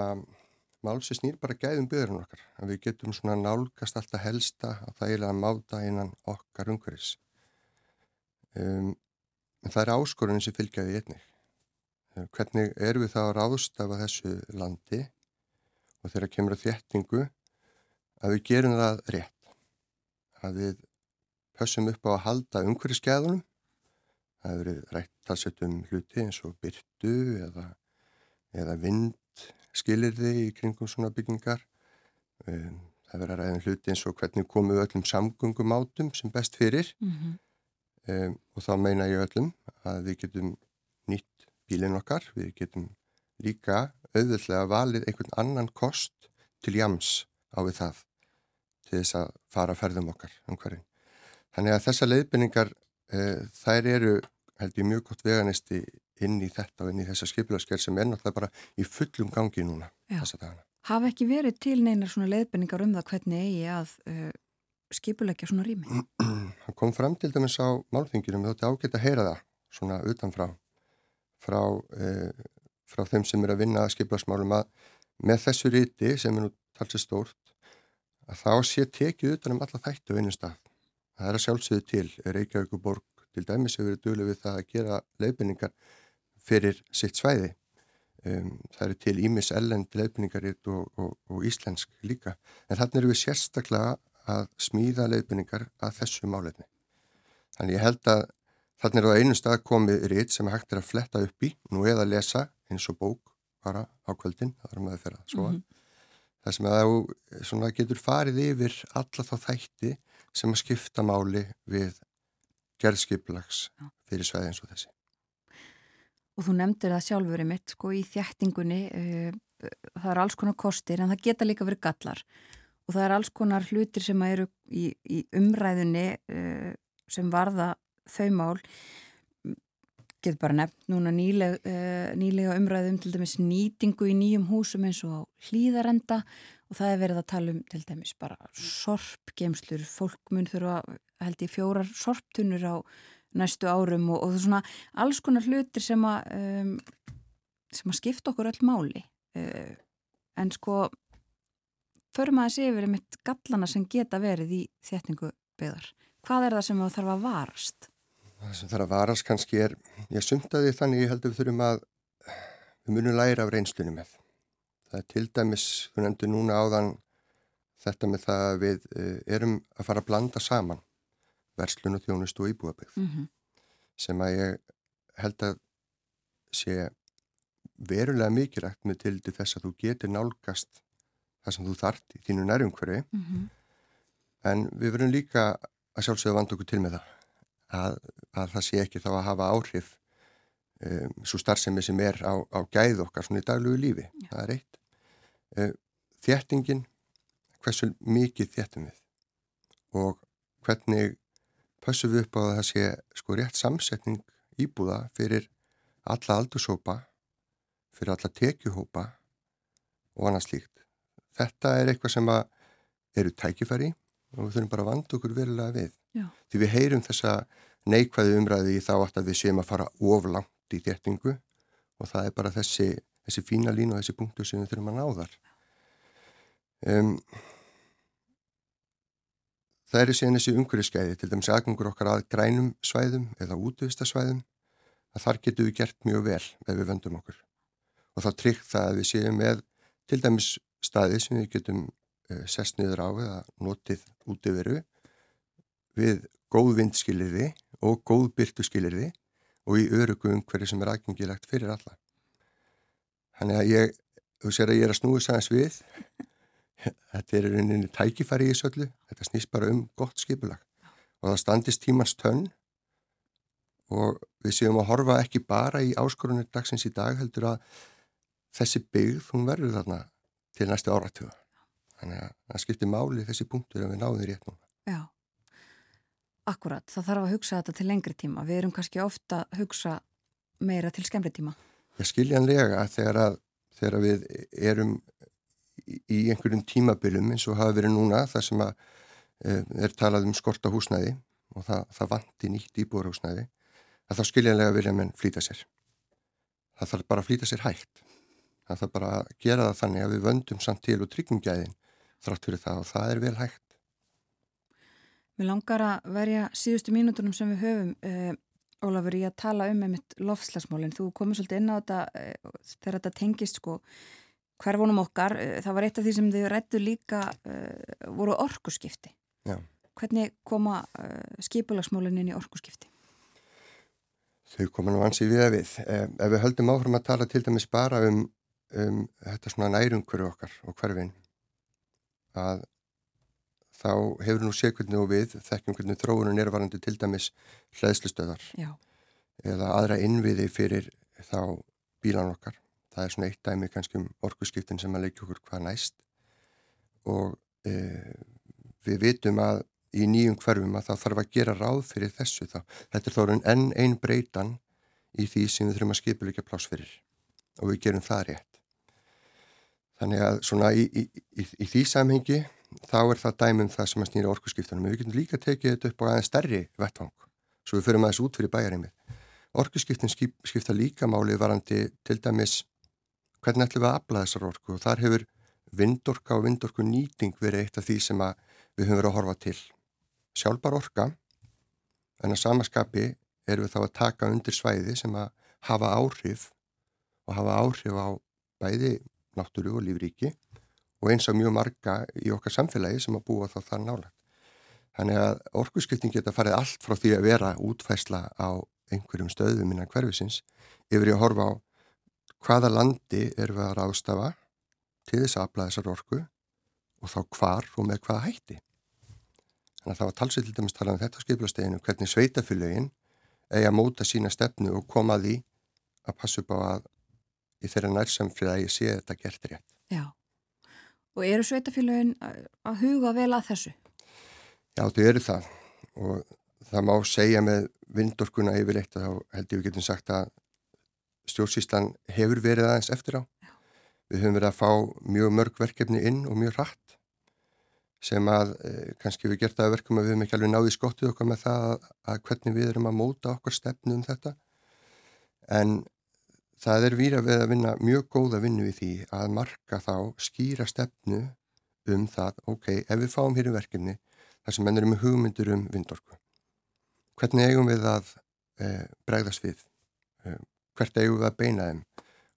mál sem snýr bara gæðum byggðarinn okkar. Að við getum svona nálgast alltaf helsta að það er að máta innan okkar umhverjus. Um, En það er áskorunin sem fylgjaði einnig. Hvernig er við þá að ráðstafa þessu landi og þegar kemur að þéttingu að við gerum það rétt. Að við pössum upp á að halda umhverju skæðunum. Það hefur verið rætt að setja um hluti eins og byrtu eða, eða vind skilirði í kringum svona byggingar. Eh, það verið að ræða um hluti eins og hvernig komum við öllum samgöngum átum sem best fyrir. Mm -hmm um, og þá meina ég öllum að við getum bílinn okkar, við getum líka auðvöldlega valið einhvern annan kost til jams á við það til þess að fara að ferðum okkar um hverjum. Þannig að þessa leiðbynningar uh, þær eru held ég mjög gott veganisti inn í þetta og inn í þessa skipilasker sem er náttúrulega bara í fullum gangi núna þessa dagana. Hafa ekki verið til neinar svona leiðbynningar um það hvernig eigi að uh, skipulegja svona rými? Það kom fram til dæmis á málþinginum, þetta ágætt að heyra það svona utanfrá frá, e, frá þeim sem er að vinna skipulegsmálum að með þessu ríti sem er nú talsið stórt að þá sé tekið utan um alla þættu einu stað. Það er að sjálfsögðu til Reykjavík og Borg til dæmis hefur verið dölur við það að gera leifinningar fyrir sitt svæði. Um, það eru til Ímis ellend leifinningar og, og, og íslensk líka en þannig eru við sérstaklega að smíða leiðbynningar að þessu málefni. Þannig ég held að þannig er á einu stað komið rít sem hægt er að fletta upp í, nú eða lesa eins og bók bara á kvöldin, það er maður að fyrir að svo. Mm -hmm. Það sem að það getur farið yfir alla þá þætti sem að skipta máli við gerðskiplags fyrir sveið eins og þessi. Og þú nefndir það sjálfur í mitt, sko, í þjættingunni, uh, það er alls konar kostir en það geta líka verið gallar og það er alls konar hlutir sem eru í, í umræðunni uh, sem varða þau mál get bara nefnt núna nýleg, nýlega umræðum til dæmis nýtingu í nýjum húsum eins og hlýðarenda og það er verið að tala um til dæmis bara sorpgemslur, fólk mun þurfa held í fjórar sorptunur á næstu árum og, og svona alls konar hlutir sem að um, sem að skipta okkur öll máli uh, en sko förum að þessi yfir einmitt gallana sem geta verið í þétningu byggðar. Hvað er það sem það þarf að varast? Það sem þarf að varast kannski er, ég sumtaði þannig ég held að við þurfum að við munum læra af reynslunum með. Það er til dæmis, þú nefndu núna áðan þetta með það að við eh, erum að fara að blanda saman verslun og þjónust og íbúabögð Mm -hmm. sem að ég held að sé verulega mikilvægt með til þess að þú getur nálgast það sem þú þart í þínu nærumhverfi Mm -hmm. en við verum líka að sjálfsögða vanda okkur til með það að, að það sé ekki þá að hafa áhrif um, svo starfsemi sem er á, á gæð okkar svona í daglugu lífi, Já. það er eitt. Um, þéttingin hversu mikið þéttum við? Og hvernig pössum við upp á að það sé sko rétt samsetning íbúða fyrir alla aldursópa fyrir alla tekjuhópa og annað slíkt. Þetta er eitthvað sem eru tækifæri og við þurfum bara að vanda okkur verulega við Já. því við heyrum þessa neikvæði umræði í þá að við séum að fara oflangt í þéttingu og það er bara þessi, þessi fína lín og þessi punktu sem við þurfum að ná þar. Um, það eru síðan þessi umhverfiskeiði til dæmis aðgangur okkar að grænum svæðum eða útvistasvæðum að þar getum við gert mjög vel ef við vöndum okkur. Og þá tryggt það að við séum með til dæmis staði sem við getum uh, sest niður á eða notið út yfiru við góð vindskilirði og góð byrtuskilirði og í örugu umhverju sem er aðgengilegt fyrir alla. Þannig að ég, þú sér að ég er að snúi sæðans við, þetta er rauninni tækifæri í þessu öllu, þetta snýst bara um gott skipulag og það standist tímans tönn og við séum að horfa ekki bara í áskorunir dagsins í dag heldur að þessi byggð, hún verður þarna til næstu áratuga. Þannig að það skiptir máli þessi punktur að við náðum því rétt núna. Já, akkurat. Það þarf að hugsa þetta til lengri tíma. Við erum kannski ofta að hugsa meira til skemmri tíma. Ég skiljanlega þegar að þegar að við erum í, einhverjum tímabilum eins og hafa verið núna þar sem að e, er talað um skorta húsnæði og það, það vanti nýtt íbúarhúsnæði að þá skiljanlega vilja menn flýta sér. Það þarf bara að flýta sér hægt. Það þarf bara að gera það þannig að við vöndum samt til og tryggingjæðin þrátt fyrir það og það er vel hægt. Mér langar að verja síðustu mínútunum sem við höfum, uh, Ólafur, í að tala um einmitt lofslagsmálinn. Þú komur svolítið inn á þetta uh, þegar þetta tengist sko hverfunum okkar. Uh, það var eitt af því sem þið rættu líka voru orkuskipti. Já. Hvernig koma skipulagsmálinn inn í orkuskipti? Þau koma nú ansi við að við. Ef, ef við höldum áfram að tala til dæmis bara um, um þetta svona nærumhverju okkar og hverfin að þá hefur nú séð hvernig og við þekkjum hvernig þróunum er varandi til dæmis hlæðslustöðar Já. eða aðra innviði fyrir þá bílan okkar. Það er svona eitt dæmi kannski um orkuskiptin sem að leikja okkur hvað næst og e, við vitum að í nýjum hverfum að það þarf að gera ráð fyrir þessu þá. Þetta er þórun enn einn breytan í því sem við þurfum að skipuleika pláss fyrir og við gerum það rétt. Þannig að svona í, í, í, í því samhengi þá er það dæmum það sem að snýra orkuskiptunum. Við getum líka tekið þetta upp á aðeins stærri vettvang svo við förum aðeins út fyrir bæjarimið. Orkuskiptin skip, skipta líka máli varandi til dæmis hvernig ætlum við að afla þessar orku og þar hefur vindorka og vindorku nýting verið eitt af því sem við höfum verið að horfa til sjálfbar orka en að samaskapi erum við þá að taka undir svæði sem að hafa áhrif og hafa áhrif á bæði náttúru og lífríki og eins á mjög marga í okkar samfélagi sem að búa þá þar nálagt. Þannig að orkuskipting geta farið allt frá því að vera útfæsla á einhverjum stöðum innan hverfisins yfir í að horfa á hvaða landi erum við að ráðstafa til þess að afla þessar orku og þá hvar og með hvaða hætti. Þannig að það var talsið til dæmis talað um þetta skiplasteginu, hvernig sveitafylgjögin eigi að móta sína stefnu og koma því að passa upp á að í þeirra nærsamfélagi sé þetta gert rétt. Já, og eru sveitafylgjögin að huga vel að þessu? Já, þau eru það og það má segja með vindorkuna yfirleitt að þá held ég við getum sagt að stjórnsýslan hefur verið aðeins eftir á. Já. Við höfum verið að fá mjög mörg verkefni inn og mjög hratt sem að eh, kannski við gert að verkum að við höfum ekki alveg náði skottuð okkar með það að, að hvernig við erum að móta okkar stefnu um þetta. En það er výra við að vinna mjög góða vinnu í því að marka þá skýra stefnu um það, ok, ef við fáum hér í verkefni þar sem mennur um hugmyndur um vindorku. Hvernig eigum við að eh, bregðast við? Eh, hvert eigum við að beina þeim?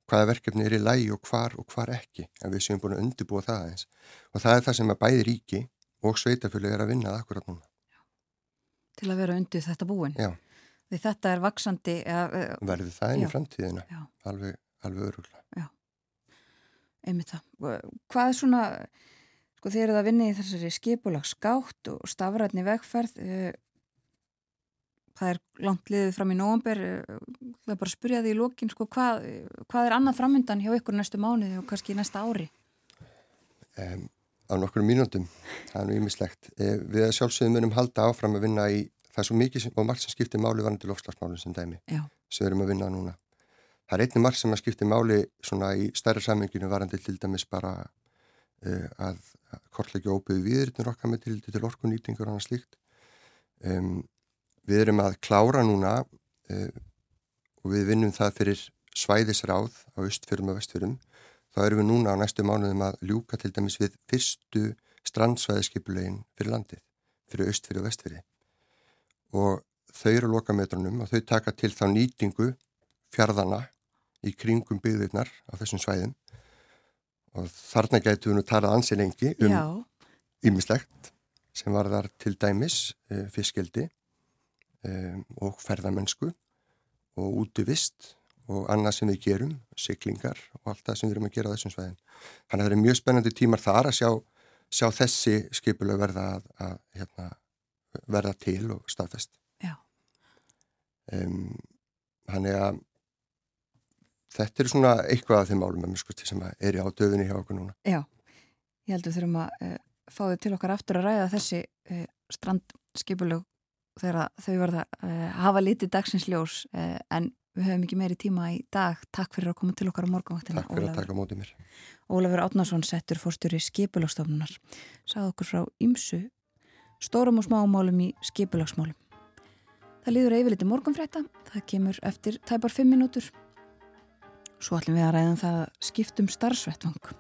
Hvaða verkefni er í lægi og hvar og hvar ekki? En við séum búin að undirbúa það eins. Og það er það sem að bæði ríki og sveitafjölu er að vinnað akkurat núna. Til að vera undir þetta búin? Já. Því þetta er vaksandi... Uh, Verður það í framtíðina? Já. Alveg, alveg öruglega. Já. Einmitt það. Hvað er svona sko þið eruð að vinna í þessari skipulags skátt og stafrætni vegferð eh, það er langt liðið fram í nógumber eh, það er bara að spurja því í lókin sko, hvað, hvað er annað framöndan hjá ykkur næstu mánuði og kannski næsta ári um, Á nokkur mínúndum það er nú ímislegt eh, við sjálfsögum erum halda áfram að vinna í það er svo mikið og margt sem skiptir máli varandi lofslagsmáli sem dæmi Já. sem við erum að vinna núna það er einnig margt sem að skiptir máli svona í stærra saminginu varandi til dæmis bara uh, að kortleggja óbyggðu viðritnir okkar með til, til orkunýtingur og annað slíkt. Um, við erum að klára núna uh, og við vinnum það fyrir svæðisráð á östfjörðum og vestfjörðum. Þá erum við núna á næstu mánuðum að ljúka til dæmis við fyrstu strandsvæðiskipulegin fyrir landið, fyrir östfjörðu og vestfjörði. Og þau eru lokametrunum og þau taka til þá nýtingu fjörðana í kringum byggðirnar á þessum svæðum og þarna gætu við nú talað ansi lengi um ýmislegt sem var þar til dæmis eh, fiskeldi e, eh, og ferðamennsku og útivist og annað sem við gerum, syklingar og allt það sem við erum að gera á þessum svæðin. Þannig að það er mjög spennandi tímar þar að sjá, sjá þessi skipuleg verða, að, að, hérna, verða til og staðfest. Já. Um, þannig að þetta er svona eitthvað af þeim málum sem er á döðunni hjá okkur núna. Já, ég held að við þurfum að uh, fá þau til okkar aftur að ræða þessi uh, strandskipulög þegar þau verða að uh, hafa lítið dagsinsljós en við höfum ekki meiri tíma í dag. Takk fyrir að koma til okkar á morgunvaktina. Takk fyrir Ólafur. að taka mótið mér. Ólafur Átnarsson settur fórstjóri skipulagstofnunar. Sáð okkur frá ymsu stórum og smámálum í skipulagsmálum. Það líður yfirleiti morgunfrétta. Það kemur eftir tæpar 5 minútur. Svo ætlum við að ræða um það skiptum starfsvettvang.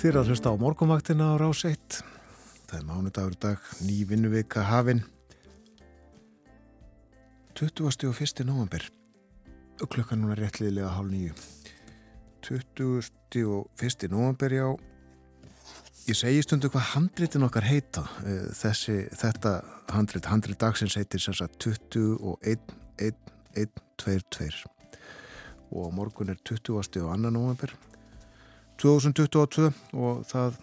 Þið er að hlusta á morgumvaktina á rás 1. Það er mánudagur dag, ný vinnuvika hafinn. 20. og 1. november. Klukkan núna réttliðilega hálf nýju. 20. og 1. november, já. Ég segi stundu hvað handritin okkar heita. Eh, þessi, þetta handrit, handrit dagsins heitir sem sagt 20 og 1, 1, 1, 2, 2. Og morgun er 20. og 2. november. 2022 og það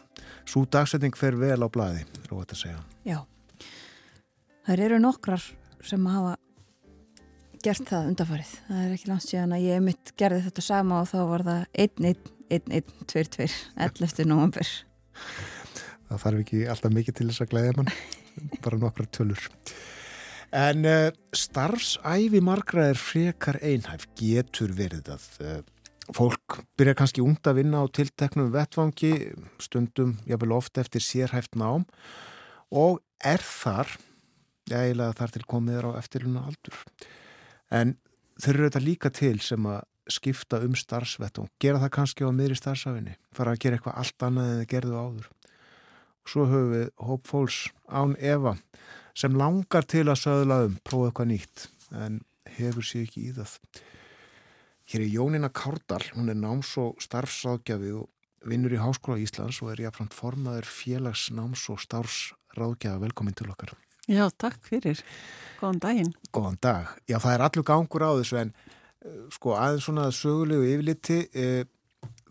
svo dagsetning fer vel á blæði, róið að segja. Já, það eru nokkrar sem hafa gert það undarfarið. Það er ekki langt síðan að ég mitt gerði þetta sama og þá var það 1-1-1-1-2-2 11. november. Það þarf ekki alltaf mikið til þess að glæðja mann. bara nokkra tölur. En uh, starfsæfi margra er frekar einhæf, getur verið að uh, fólk byrja kannski ungd að vinna á tilteknum vettvangi, stundum, jáfnvel oft eftir sérhæft nám og er þar, eiginlega þar til komiður á eftirluna aldur. En þeir eru þetta líka til sem að skipta um starfsvettung, gera það kannski á miðri starfsafinni, fara að gera eitthvað allt annað en þið gerðu áður. Og svo höfum við Hope Falls án Eva sem langar til að söðla um, prófa eitthvað nýtt, en hefur sér ekki í það. Hér er Jónina Kárdal, hún er náms- og starfsráðgjafi og vinnur í Háskóla Íslands og er jáfnframt formaður félags náms- og starfsráðgjafa. Velkomin til okkar. Já, takk fyrir. Góðan daginn. Góðan dag. Já, það er allur gangur á þessu en uh, sko aðeins svona sögulegu yfirliti uh,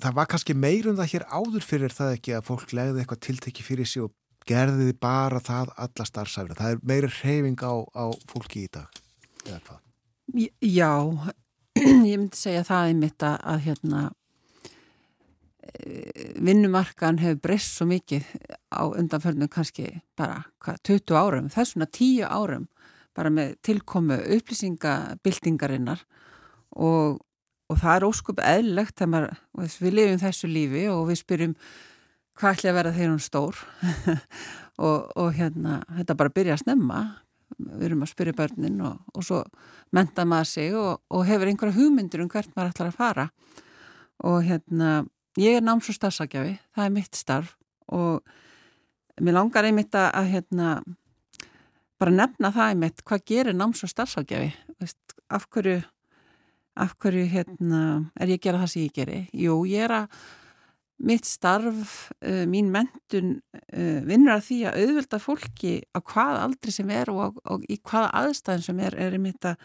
það var kannski meirun það hér áður fyrir það ekki að fólk legði eitthvað tiltekki fyrir sig og gerði bara það alla starfsæfina. Það er meiri reyfing á, á fólki í dag. Eða hvað? Já, ég myndi segja það einmitt að, að hérna eh, vinnumarkan hefur breyst svo mikið á undanförnum kannski bara hvað, 20 árum, þessuna 10 árum bara með tilkomu upplýsingabildingarinnar og, og það er óskup eðlilegt þegar maður, við lifum þessu lífi og við spyrjum hvað ætli að vera þegar hún stór? Og, og hérna þetta bara byrja að snemma við erum að spyrja börnin og, og svo menta maður sig og, og hefur einhverja hugmyndir um hvert maður ætlar að fara. Og hérna ég er náms- og starfsakjafi, það er mitt starf og mér langar einmitt að, hérna bara nefna það einmitt hvað gerir náms- og starfsakjafi af hverju af hverju hérna er ég að gera það sem ég geri? Jú, ég er að mitt starf, uh, mín mentun uh, vinnur að því að auðvölda fólki á hvað aldri sem er og, og í hvaða aðstæðin sem er er einmitt að,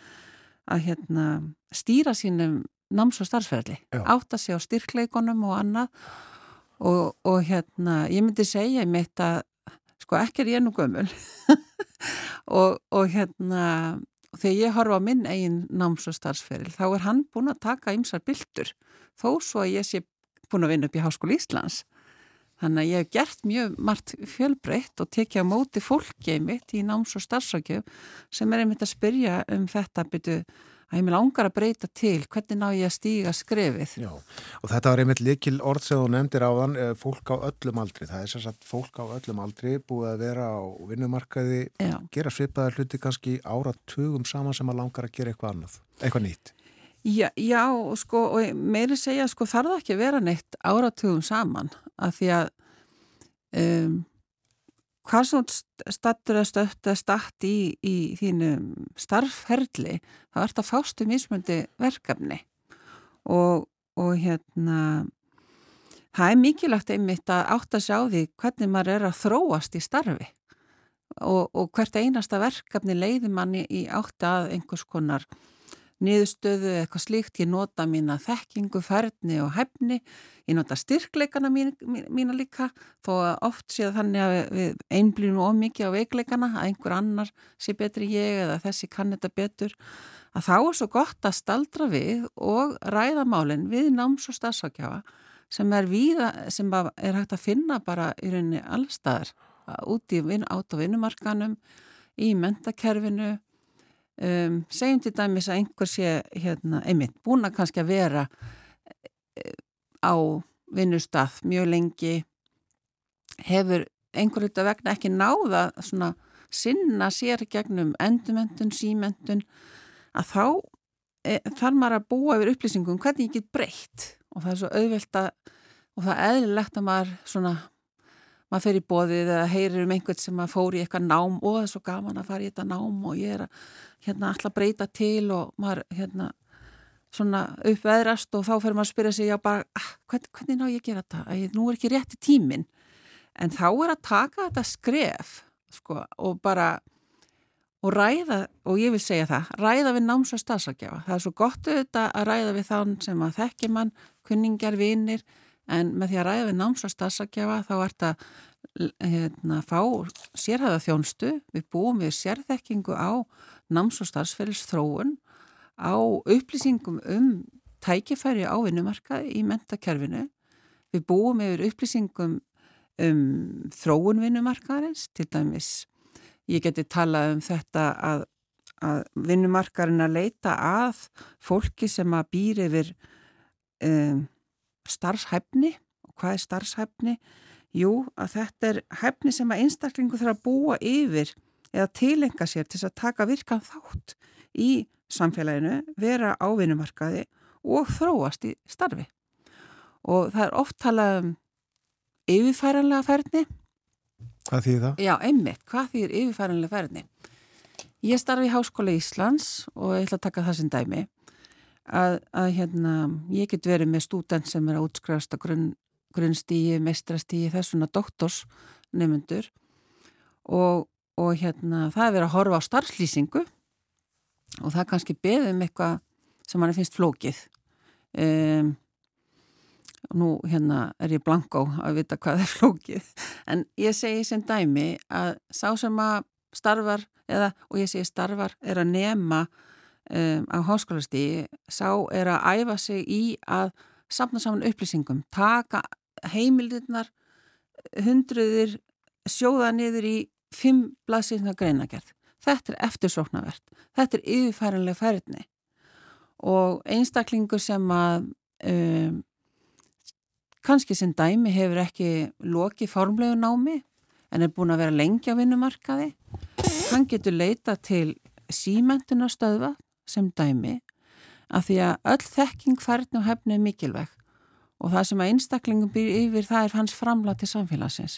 að hérna, stýra sínum náms- og starfsferðli átta sig á styrkleikonum og annað. Og, og hérna ég myndi segja einmitt að sko ekki er ég nú gömul. Og, og hérna þegar ég horfa á minn eigin náms- og starfsferðil þá er hann búin að taka ymsar byltur. Þó svo að ég sé búin að vinna upp í Háskóli Íslands. Þannig að ég hef gert mjög margt fjölbreytt og tekið á móti fólki einmitt í náms- og starfsakjöf sem er einmitt að spyrja um þetta byrju að ég með langar að breyta til hvernig ná ég að stíga skrefið. Já, og þetta var einmitt likil orð sem þú nefndir á þann, fólk á öllum aldri. Það er sérsagt fólk á öllum aldri búið að vera á vinnumarkaði, Já. gera svipaðar hluti kannski áratugum saman sem að langar að gera eitthvað annað, eitthvað nýtt. Já, já, sko, og meiri segja, sko, þarf það ekki að vera neitt áratugum saman, af því að um, hvað svo stattur að stött að statt í, í þínum starfferðli, þá ert að fástu mismundi verkefni. Og, og hérna það er mikilvægt einmitt að átt að sjá því hvernig maður er að þróast í starfi. Og, og hvert einasta verkefni leiði manni í átt að einhvers konar niðurstöðu eða eitthvað slíkt, ég nota mína þekkingu, færni og hefni, ég nota styrkleikana mín, mína líka, þó oft séð þannig að við einblýnum of mikið á veikleikana, að einhver annar sé betri ég eða þessi kann þetta betur, að þá er svo gott að staldra við og ræða málinn við náms- og stafsakjafa sem er víða, sem er hægt að finna bara í rauninni allstaðar, út í vin, át og vinnumarkanum, í mentakerfinu, Um, segjum til dæmis að einhver sé hérna, einmitt búin að kannski að vera á vinnustaf mjög lengi hefur einhver þetta vegna ekki náða svona sinna sér gegnum endumendun, símendun að þá e, þarf maður að búa yfir upplýsingum hvernig ég get breytt. Og það er svo auðvelt að og það er eðlilegt að maður svona maður fer í bóðið eða heyrir um einhvern sem fór í eitthvað nám. Og það er svo gaman að fara í þetta nám og ég er að hérna alltaf breyta til og maður hérna svona uppveðrast og þá fer maður að spyrja sig já bara, ah, hvern, hvernig ná ég að gera þetta? Ég, nú er ekki rétti tímin en þá er að taka þetta skref sko og bara og ræða, og ég vil segja það ræða við náms og stafsakjafa það er svo gott auðvitað að ræða við þann sem að þekkja mann, kunningjar, vinir en með því að ræða við náms og stafsakjafa þá ert að hérna, fá sérhæða þjónstu við búum við sérþekkingu á náms og starfsferðis þróun á upplýsingum um tækifæri á vinnumarkaði í mentakerfinu. Við búum yfir upplýsingum um þróun vinnumarkaðarins, til dæmis ég geti talað um þetta að, að vinnumarkarinn að leita að fólki sem að býr yfir um, starfshæfni og hvað er starfshæfni? Jú, að þetta er hæfni sem að einstaklingu þarf að búa yfir eða tilenga sér til að taka virkan þátt í samfélaginu, vera á vinnumarkaði og þróast í starfi. Og það er oft talað um yfirfæranlega færni. Hvað þýðir það? Já, einmitt, hvað þýðir yfirfæranlega færni? Ég starfi í Háskóla Íslands og ég ætla að taka það sem dæmi að, að hérna, ég get verið með stúdent sem er að útskrifast á grunn, grunnstígi, mestrastígi, þessuna doktorsnefnundur og, og hérna, það er verið að horfa á starflýsingu og það kannski beðum eitthvað sem mann finnst flókið. Um, nú hérna er ég blankó að vita hvað er flókið. En ég segi sem dæmi að sá sem að starfar eða, og ég segi starfar er að nema um, á háskólastígi sá er að æfa sig í að samna saman upplýsingum taka heimildirnar hundruðir sjóða niður í fimm blaðsýrna greinagerð þetta er eftirsóknarvert. Þetta er yfirfæranlega færðni og einstaklingur sem að um, kannski sem dæmi hefur ekki lokið formlegu námi en er búin að vera lengi á vinnumarkaði hann getur leita til símentunastöðva sem dæmi af því að öll þekking færðni og hefni er mikilvæg og það sem að einstaklingum býr yfir það er hans framla til samfélagsins.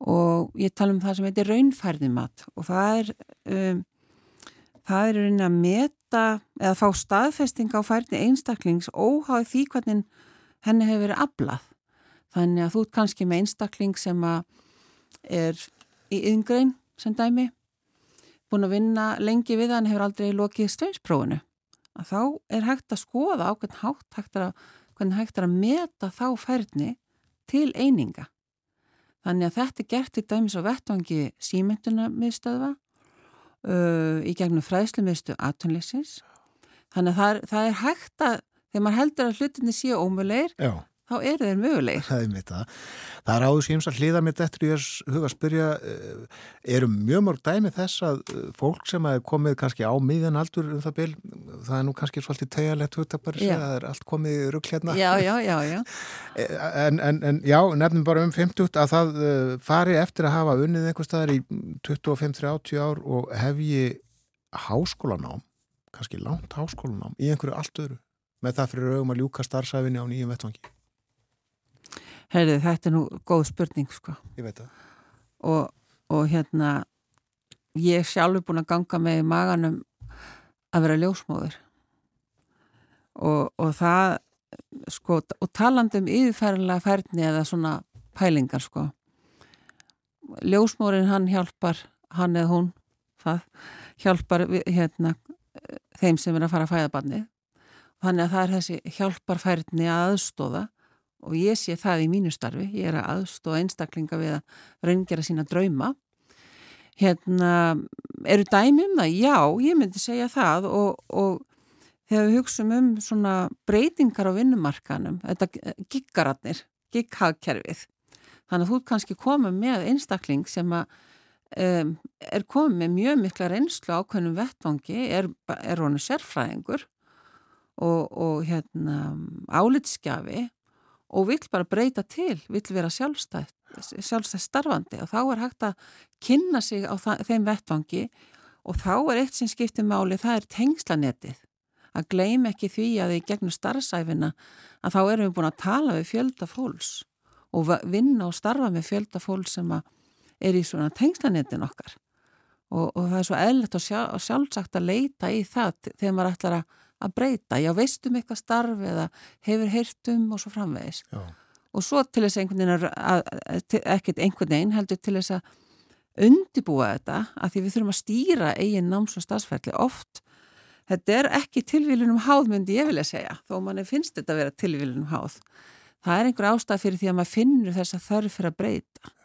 Og ég tala um það sem heitir raunfærðimat og það er um, það er raunin að meta eða fá staðfesting á færðni einstaklings óháð því hvernig henni hefur verið aflað. Þannig að þú er kannski með einstakling sem að er í yngrein sem dæmi búin að vinna lengi við hann hefur aldrei lokið steinsprófunu að þá er hægt að skoða á hvern hátt hægt að, hvernig hægt er að meta þá færni til eininga. Þannig að þetta er gert í dæmis á vettvangi símynduna miðstöðva uh, í gegnum fræðslu miðstu aðtunleysins. Þannig að það er, það er hægt að þegar maður heldur að hlutinni séu ómulegir. Þá eru þeir mögulegir. Það er mitt það. Það er áður síms að hlýða mitt eftir ég huga að spyrja, eh, eru mjög mörg dæmi þess að eh, fólk sem hefur komið kannski á miðjan aldur um það bil, það er nú kannski svolítið tegjalegt hugtabari, Já. það er allt komið í rugg hérna. Já, já, já, já. En, en, en já, nefnum bara um 50 að það fari eftir að hafa unnið einhver staðar í 25-30 ár og hefji háskólanám, kannski langt háskólanám í einhverju allt öðru með það fyrir augum að ljúka starfsæfinni á nýjum vettvangi. Herðu, þetta er nú góð spurning, sko. Og, og hérna ég er sjálfur búin að ganga með í maganum að vera ljósmóður og, og það sko, og talandi um yfirfærilega færni eða svona pælingar sko. Ljósmóðurinn hann hjálpar hann eða hún það hjálpar hérna þeim sem er að fara að fæða barni þannig að það er þessi hjálparfærni að aðstóða og ég sé það í mínu starfi, ég er að aðstóða einstaklinga við að raungera sína drauma. Hérna eru dæmi um það? Já, ég myndi segja það og, og þegar við hugsaum um svona breytingar á vinnumarkanum, þetta giggaratnir, gighagkerfið. Þannig að þú kannski komið með einstakling sem að um, er komið með mjög mikla reynslu ákveðnum vettvangi, er, er honu sérfræðingur og, og hérna álitskjafi og vill bara breyta til, vill vera sjálfstætt, sjálfstætt starfandi og þá er hægt að kynna sig á þeim vettvangi og þá er eitt sem skiptir máli, það er tengslanetið. Að gleym ekki því að í gegnum starfsæfina að þá erum við búin að tala við fjölda fólks og vinna og starfa með fjölda fólks sem er í svona tengslanetin okkar. Og, og það er svo eðlert og sjálfsagt að leita í það þegar maður ætlar að að breyta, já veistum eitthvað starf eða hefur heyrtum og svo framvegis. Já. og svo til þess einhvern veginn að, ekkert einhvern veginn heldur til þess að undibúa þetta að því við þurfum að stýra eigin náms og starfsferðli oft. Þetta er ekki tilvílunum háð myndi ég vilja segja, þó manni finnst þetta að vera tilvílunum háð. Það er einhver ástæð fyrir því að maður finnur þess að þörf fyrir að breyta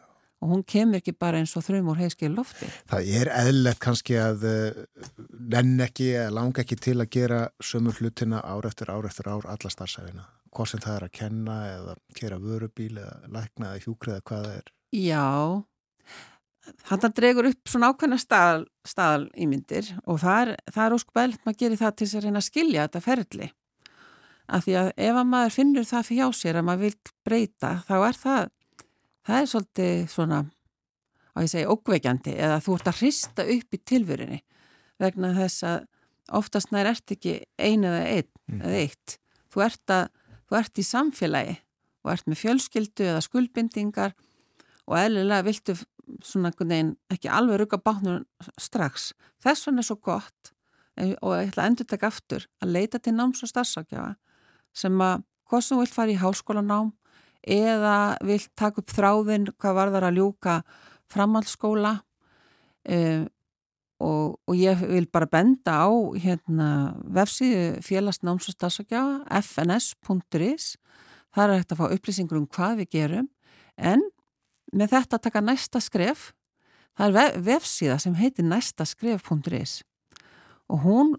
og hún kemur ekki bara eins og þrjum úr heiskil lofti. Það er eðlert kannski að uh, nenn ekki, langa ekki til að gera sömu hlutina ár eftir ár eftir ár alla starfsæfina. Hvað sem það er að kenna eða kera vörubíl eða lækna eða hjúkra eða hvað það er. Já, Þannig dregur upp svona ákveðna staðal, staðal ímyndir og það er, það er óskupælt maður gerir það til þess að reyna að skilja þetta ferli. Af því að ef að maður finnur það fyrir hjá sér að maður vil breyta þá er það, það er svolítið svona, á ég segi, ókveikjandi eða þú ert að hrista upp í tilvörinni vegna þess að oftast nær ert ekki einu eða einn mm. eða eitt. Þú ert, að, þú ert í samfélagi og ert með fjölskyldu eða skuldbindingar og eðlilega viltu svona neginn, ekki alveg rugga bátnum strax. Þess vegna er svo gott eh, og ég ætla að endur taka aftur að leita til náms- og starfsákjafa sem að hvort sem vilt fara í háskólanám eða vilt taka upp þráðin hvað var þar að ljúka framhaldsskóla um, og, og ég vil bara benda á hérna, vefsíðu félags náms- og starfsákjafa fns.is þar er hægt að fá upplýsingur um hvað við gerum. En með þetta að taka næsta skref. Það er vefsíða sem heitir næstaskref.is og hún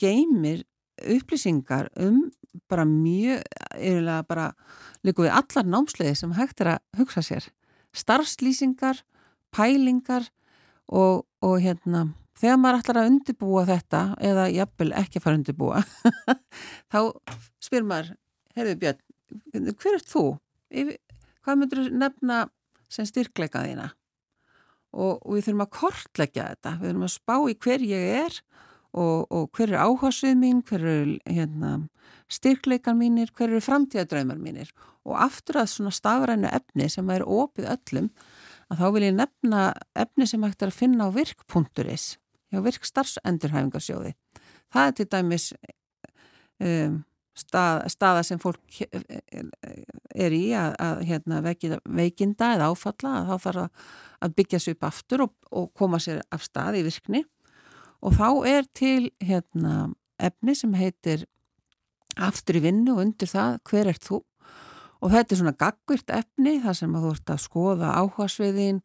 geymir upplýsingar um bara mjög, eða bara líka við allar námsleiði sem hægt er að hugsa sér. Starfslýsingar, pælingar og, og hérna þegar maður ætlar að undirbúa þetta eða jafnvel ekki að fara að undirbúa þá spyr maður herðu Björn, hver er þú? Hvað myndur nefna sem styrkleika þína? Og, og við þurfum að kortleggja þetta, við þurfum að spá í hver ég er og, og hver er áhersluð mín, hver er hérna, styrkleikar mínir, hver eru framtíðadraumar mínir og aftur að svona stafrænu efni sem er opið öllum að þá vil ég nefna efni sem hægt er að finna á virk.is hjá virk starfsendurhæfingarsjóði. Það er til dæmis um, stað, staða sem fólk er í að, að hérna, veikinda eða áfalla að þá þarf að byggja sér upp aftur og, og koma sér af stað í virkni og þá er til hérna, efni sem heitir aftur í vinnu og undir það hver er þú? Og þetta er svona gaggvirt efni þar sem þú ert að skoða áhugasviðin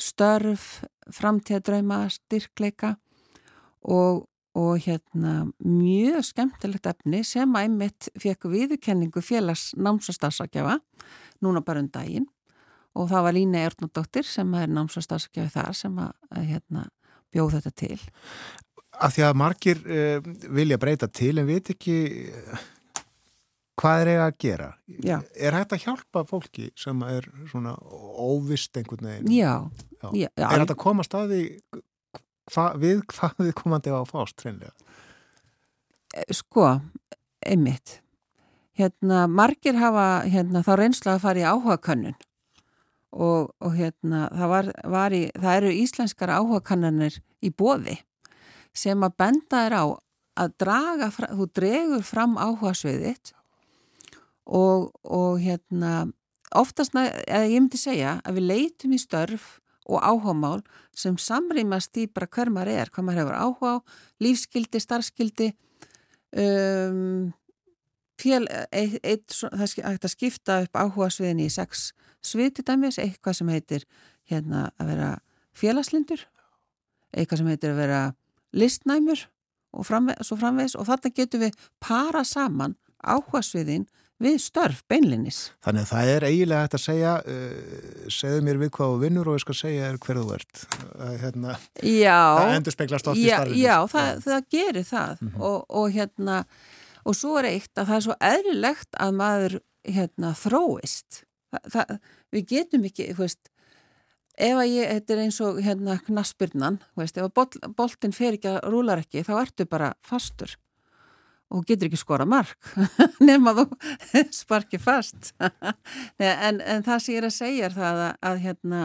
störf, framtíðadrauma styrkleika og og hérna mjög skemmtilegt efni sem að einmitt fekk viðurkenningu félags námsastarfsakjafa núna bara um daginn. Og það var Lína Ernardóttir sem er námsastarfsakjafi þar sem að hérna, bjóð þetta til. Af því að margir uh, vilja breyta til en veit ekki uh, hvað er eiga að gera? Já. Er hægt að hjálpa fólki sem er svona óvist einhvern veginn? Já. Já. Já. Er hægt að koma staði hva, við hvað við komandi á fást hreinlega? Eh, sko, einmitt. Hérna, margir hafa hérna, þá reynsla að fara í áhuga kannun og, og hérna, það, var, var í, það eru íslenskar áhuga kannanir í bóði sem að benda er á að draga, þú dregur fram áhuga sviðitt og, og hérna, oftast, eða ég myndi segja að við leitum í störf og áhámál sem samrýmast í bara hver maður er, hvað maður hefur áhuga á, lífskildi, starfskildi, um, fél, eitt, eitt, það skipta upp áhuga sviðinni í sex sviðtidæmis, eitthvað sem heitir hérna að vera félagslindur, eitthvað sem heitir að vera listnæmur og framve, svo framvegs og þarna getur við para saman áhuga sviðin við störf beinlinis. Þannig að það er eiginlega hægt að segja uh, segðu mér við hvað þú vinnur og ég skal segja þér hverðu ert. Uh, hérna, já. Það endur speklast oft í starfinu. Já, það, það gerir það mm -hmm. og, og hérna og svo er eitt að það er svo eðlilegt að maður hérna þróist. Það, við getum ekki, þú veist ef að ég, þetta er eins og hérna knaspurnan, þú veist, ef að bol, boltin fer ekki að rúlar ekki, þá ertu bara fastur og getur ekki skora mark nema þú sparki fast. En, en það sem ég er að segja er það að, að hérna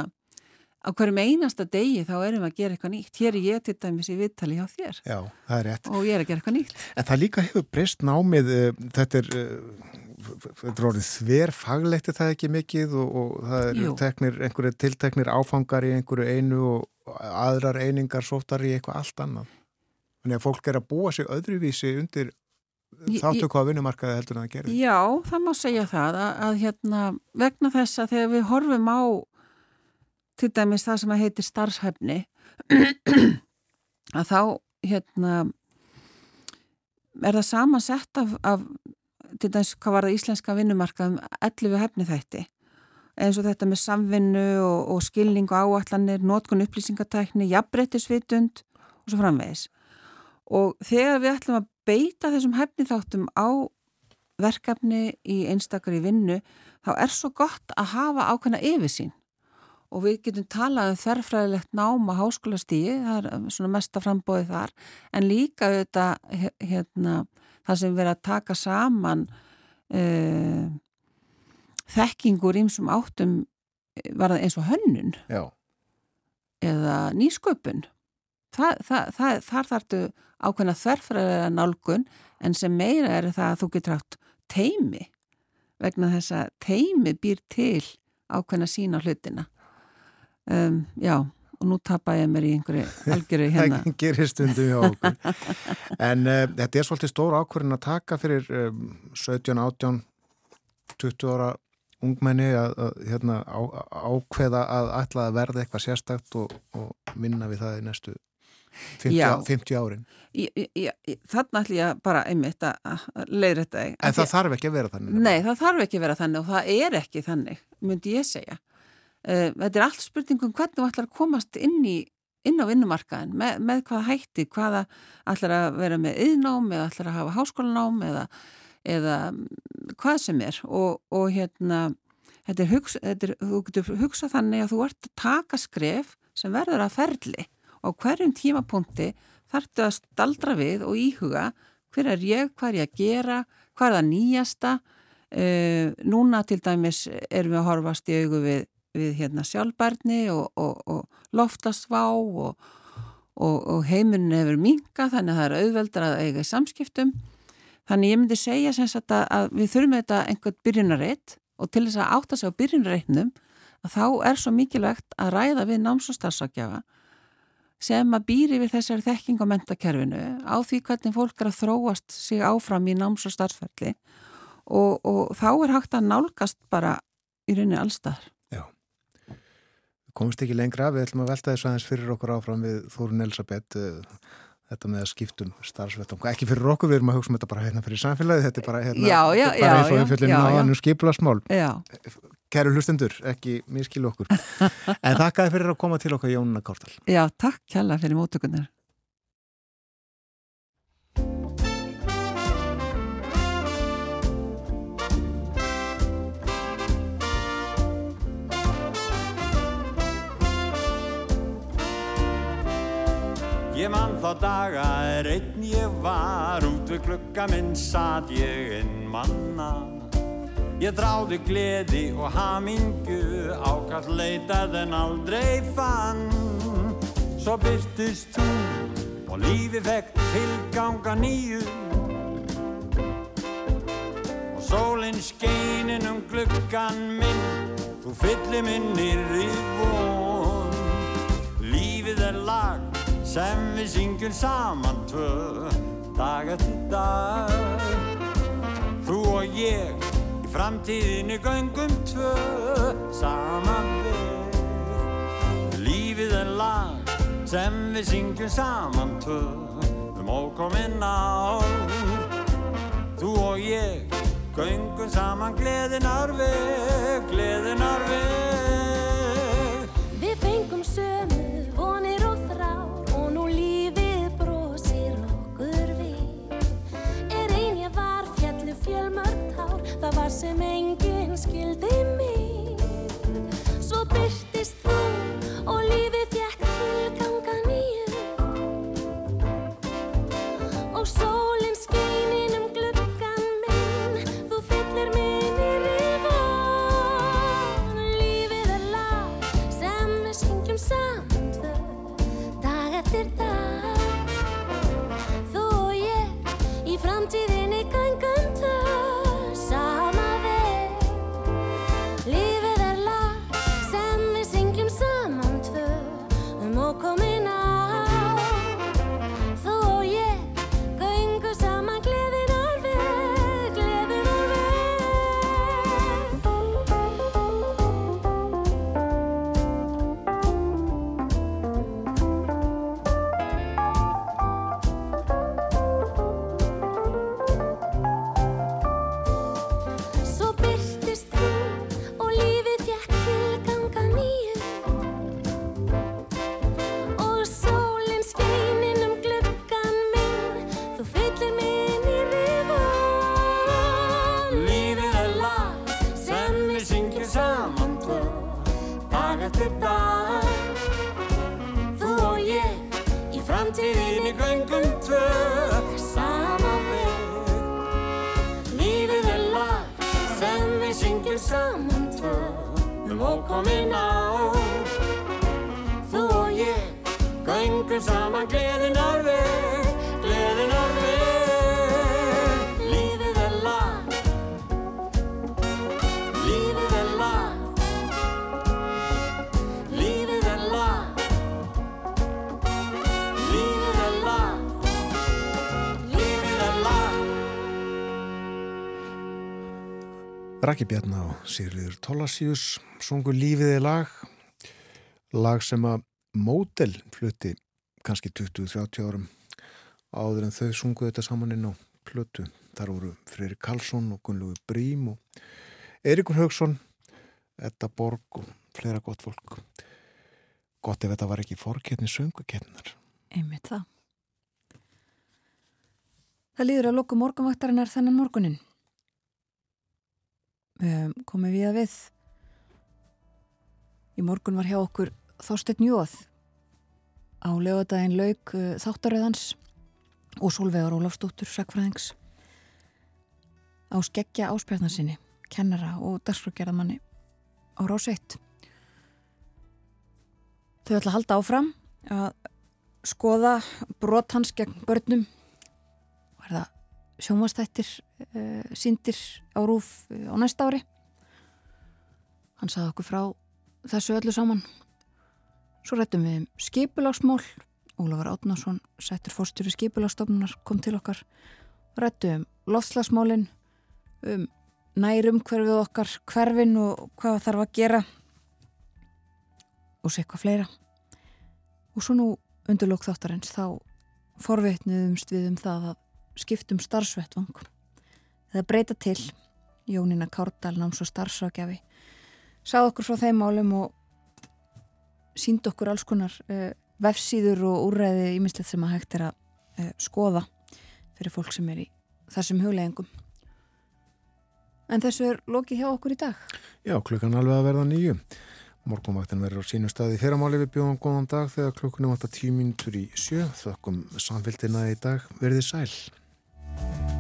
á hverjum einasta degi þá erum við að gera eitthvað nýtt. Hér er ég til dæmis í viðtali hjá þér. Já, er og ég er að gera eitthvað nýtt. En það líka hefur breyst námið eh, þetta er eh, þetta er orðið þver faglegt það ekki mikið? Og, og það eru teknir, einhverju tilteknir áfangar í einhverju einu og aðrar einingar sóttar í eitthvað allt annað. Þannig að fólk er að búa sig öðruvísi undir þáttöku á vinnumarkaði heldur en það gerir. Já, það má segja það að, að hérna, vegna þess að þegar við horfum á til dæmis það sem að heitir starfshæfni að þá hérna er það samansett af, af til dæmis hvað var það íslenska vinnumarkað um 11 hefni þætti eins og þetta með samvinnu og, og skilning og áallanir, nótkun upplýsingatækni, jafnbrettisvitund og svo framvegis. Og þegar við ætlum að beita þessum hæfni þáttum á verkefni í einstakar í vinnu, þá er svo gott að hafa ákveðna yfirsýn og við getum talað um þerrfræðilegt nám á háskólastíi, það er svona mesta frambóðið þar, en líka þetta, hérna, það sem verið að taka saman uh, þekkingur ímsum áttum eh, var það eins og hönnun? Já. eða nýsköpun? Þa, það, það, þar þartu ákveðna þverfræðilega nálgun en sem meira er það að þú getur átt teimi vegna þess að teimi býr til ákveðna sína hlutina. Um, já, og nú tapar ég mér í einhverju algjöru hérna. það gerir stundum hjá okkur. En uh, þetta er svolítið stór ákvörðin að taka fyrir um, 17, 18 20 ára ungmenni að, að hérna, á, ákveða að ætla að verða eitthvað sérstakt og, og minna við það í næstu 50, 50 árin. Þannig ætlum ég bara einmitt að leiðra þetta En það þarf ekki að vera þannig. Nei, það þarf ekki að vera þannig og það er ekki þannig myndi ég segja Þetta er allt spurningum hvernig þú ætlar að komast inn, í, inn á vinnumarkaðin með, með hvaða hætti, hvaða ætlar að vera með yðnám eða ætlar að hafa háskólanám eða, eða hvað sem er? Og, og hérna þetta er, hugsa, þetta er þú getur hugsað þannig að þú ert að taka skref sem verður að ferli. Og hverjum tímapunkti þarftu að staldra við og íhuga hver er ég, hvað er ég að gera, hvað er það nýjasta. Uh, núna til dæmis erum við að horfast í augu við, við hérna, sjálfbarni og, og, og loftasvá og, og heiminn hefur minga þannig að það er auðveldar að eiga í samskiptum. Þannig ég myndi segja að, að við þurfum þetta einhvern byrjunarreitt og til þess að átta sig á byrjunarreitnum að þá er svo mikilvægt að ræða við náms- og starfsakjafa sem að býri við þessari þekking á mentakerfinu á því hvernig fólk er að þróast sig áfram í náms- og starfsferðli og, og þá er hægt að nálgast bara í rauninni allstar. Komumst ekki lengra, við ætlum að velta þessu aðeins fyrir okkur áfram við Þórun Elisabeth, eh, þetta með að skiptum starfsvettum, ekki fyrir okkur, við erum að hugsa um þetta bara hérna fyrir samfélagi, þetta er bara hérna, já, já, bara já, við fjöldum á annum skipilasmál. Já, Kæru hlustendur, ekki miskilu okkur. En þakkaði fyrir að koma til okkar Jónuna Kártal. Já, takk kjalla fyrir mótökunar. Ég mann þá daga er einn ég var út við klukka minn satt ég inn manna. Ég dráði gleði og hamingu ákall leitað en aldrei fann. Svo byrtist þú og lífi fekk tilganga nýju. Og sólinn skeinin um glukkan minn þú fyllir minnir í von. Lífið er lag sem við syngjum saman tvö dag eftir dag. Þú og ég í framtíðinu göngum tvö saman við. Lífið er lag sem við syngjum saman tvö um ókominn ár. Þú og ég göngum saman gleðinar veg, sem enginn skildi mig. Syngjum saman tvö Um ókomin á Þú og ég göngum saman gleðinar veg Raki Bjarná og Sigriður Tolasíus sungu lífið í lag lag sem að mótel flutti kannski 20-30 árum áður en þau sungu þetta saman inn á plötu. Þar voru Freyri Karlsson og Gunnlúi Brím og Eiríkur Haugsson Edda Borg og fleira gott fólk gott ef þetta var ekki fórkeppni söngukeppnar Einmitt það. Það líður að loku morgunvaktarinnar þennan morgunin. Höfum komið við að við. Í morgun var hjá okkur Þorsteinn Jóð. Á lögadaginn lauk uh, þáttaröðans og Solveigar Ólafsdóttur, sakfræðings. Á skeggja áspjarnasinni, kennara og dagsfröggerðamanni á Ráseitt. Þau ætla að halda áfram að skoða brot hans gegn börnum og er það sjónvastættir uh, síndir á rúf uh, á næsta ári. Hann saði okkur frá þessu öllu saman. Svo rættum við um skipulagsmál. Ólafur Átnarsson settur fórstjóri skipulagsstofnunar kom til okkar. Rættum um lofslagsmálin um nærum hverfið okkar hverfin og hvað þarf að gera og sé hvað fleira. Og svo nú undir lók þáttarins þá forveitniðumst við um það að skiptum starfsvettvang það breyta til. Jónína Kárdal náms og starfsrákjafi sagði okkur frá þeim málum og sínd okkur alls konar uh, vefsíður og úrræði ímislegt sem að hægt er að uh, skoða fyrir fólk sem er í þessum hugleggingum en þessu er lokið hjá okkur í dag. Já, klukkan alveg að verða nýju Morgunvaktin verður á sínum staði fyrramáli við bjóðum góðan dag þegar klukkunum átta tíu mínútur í sjö. Þökkum samfélgina í dag. Verðið sæl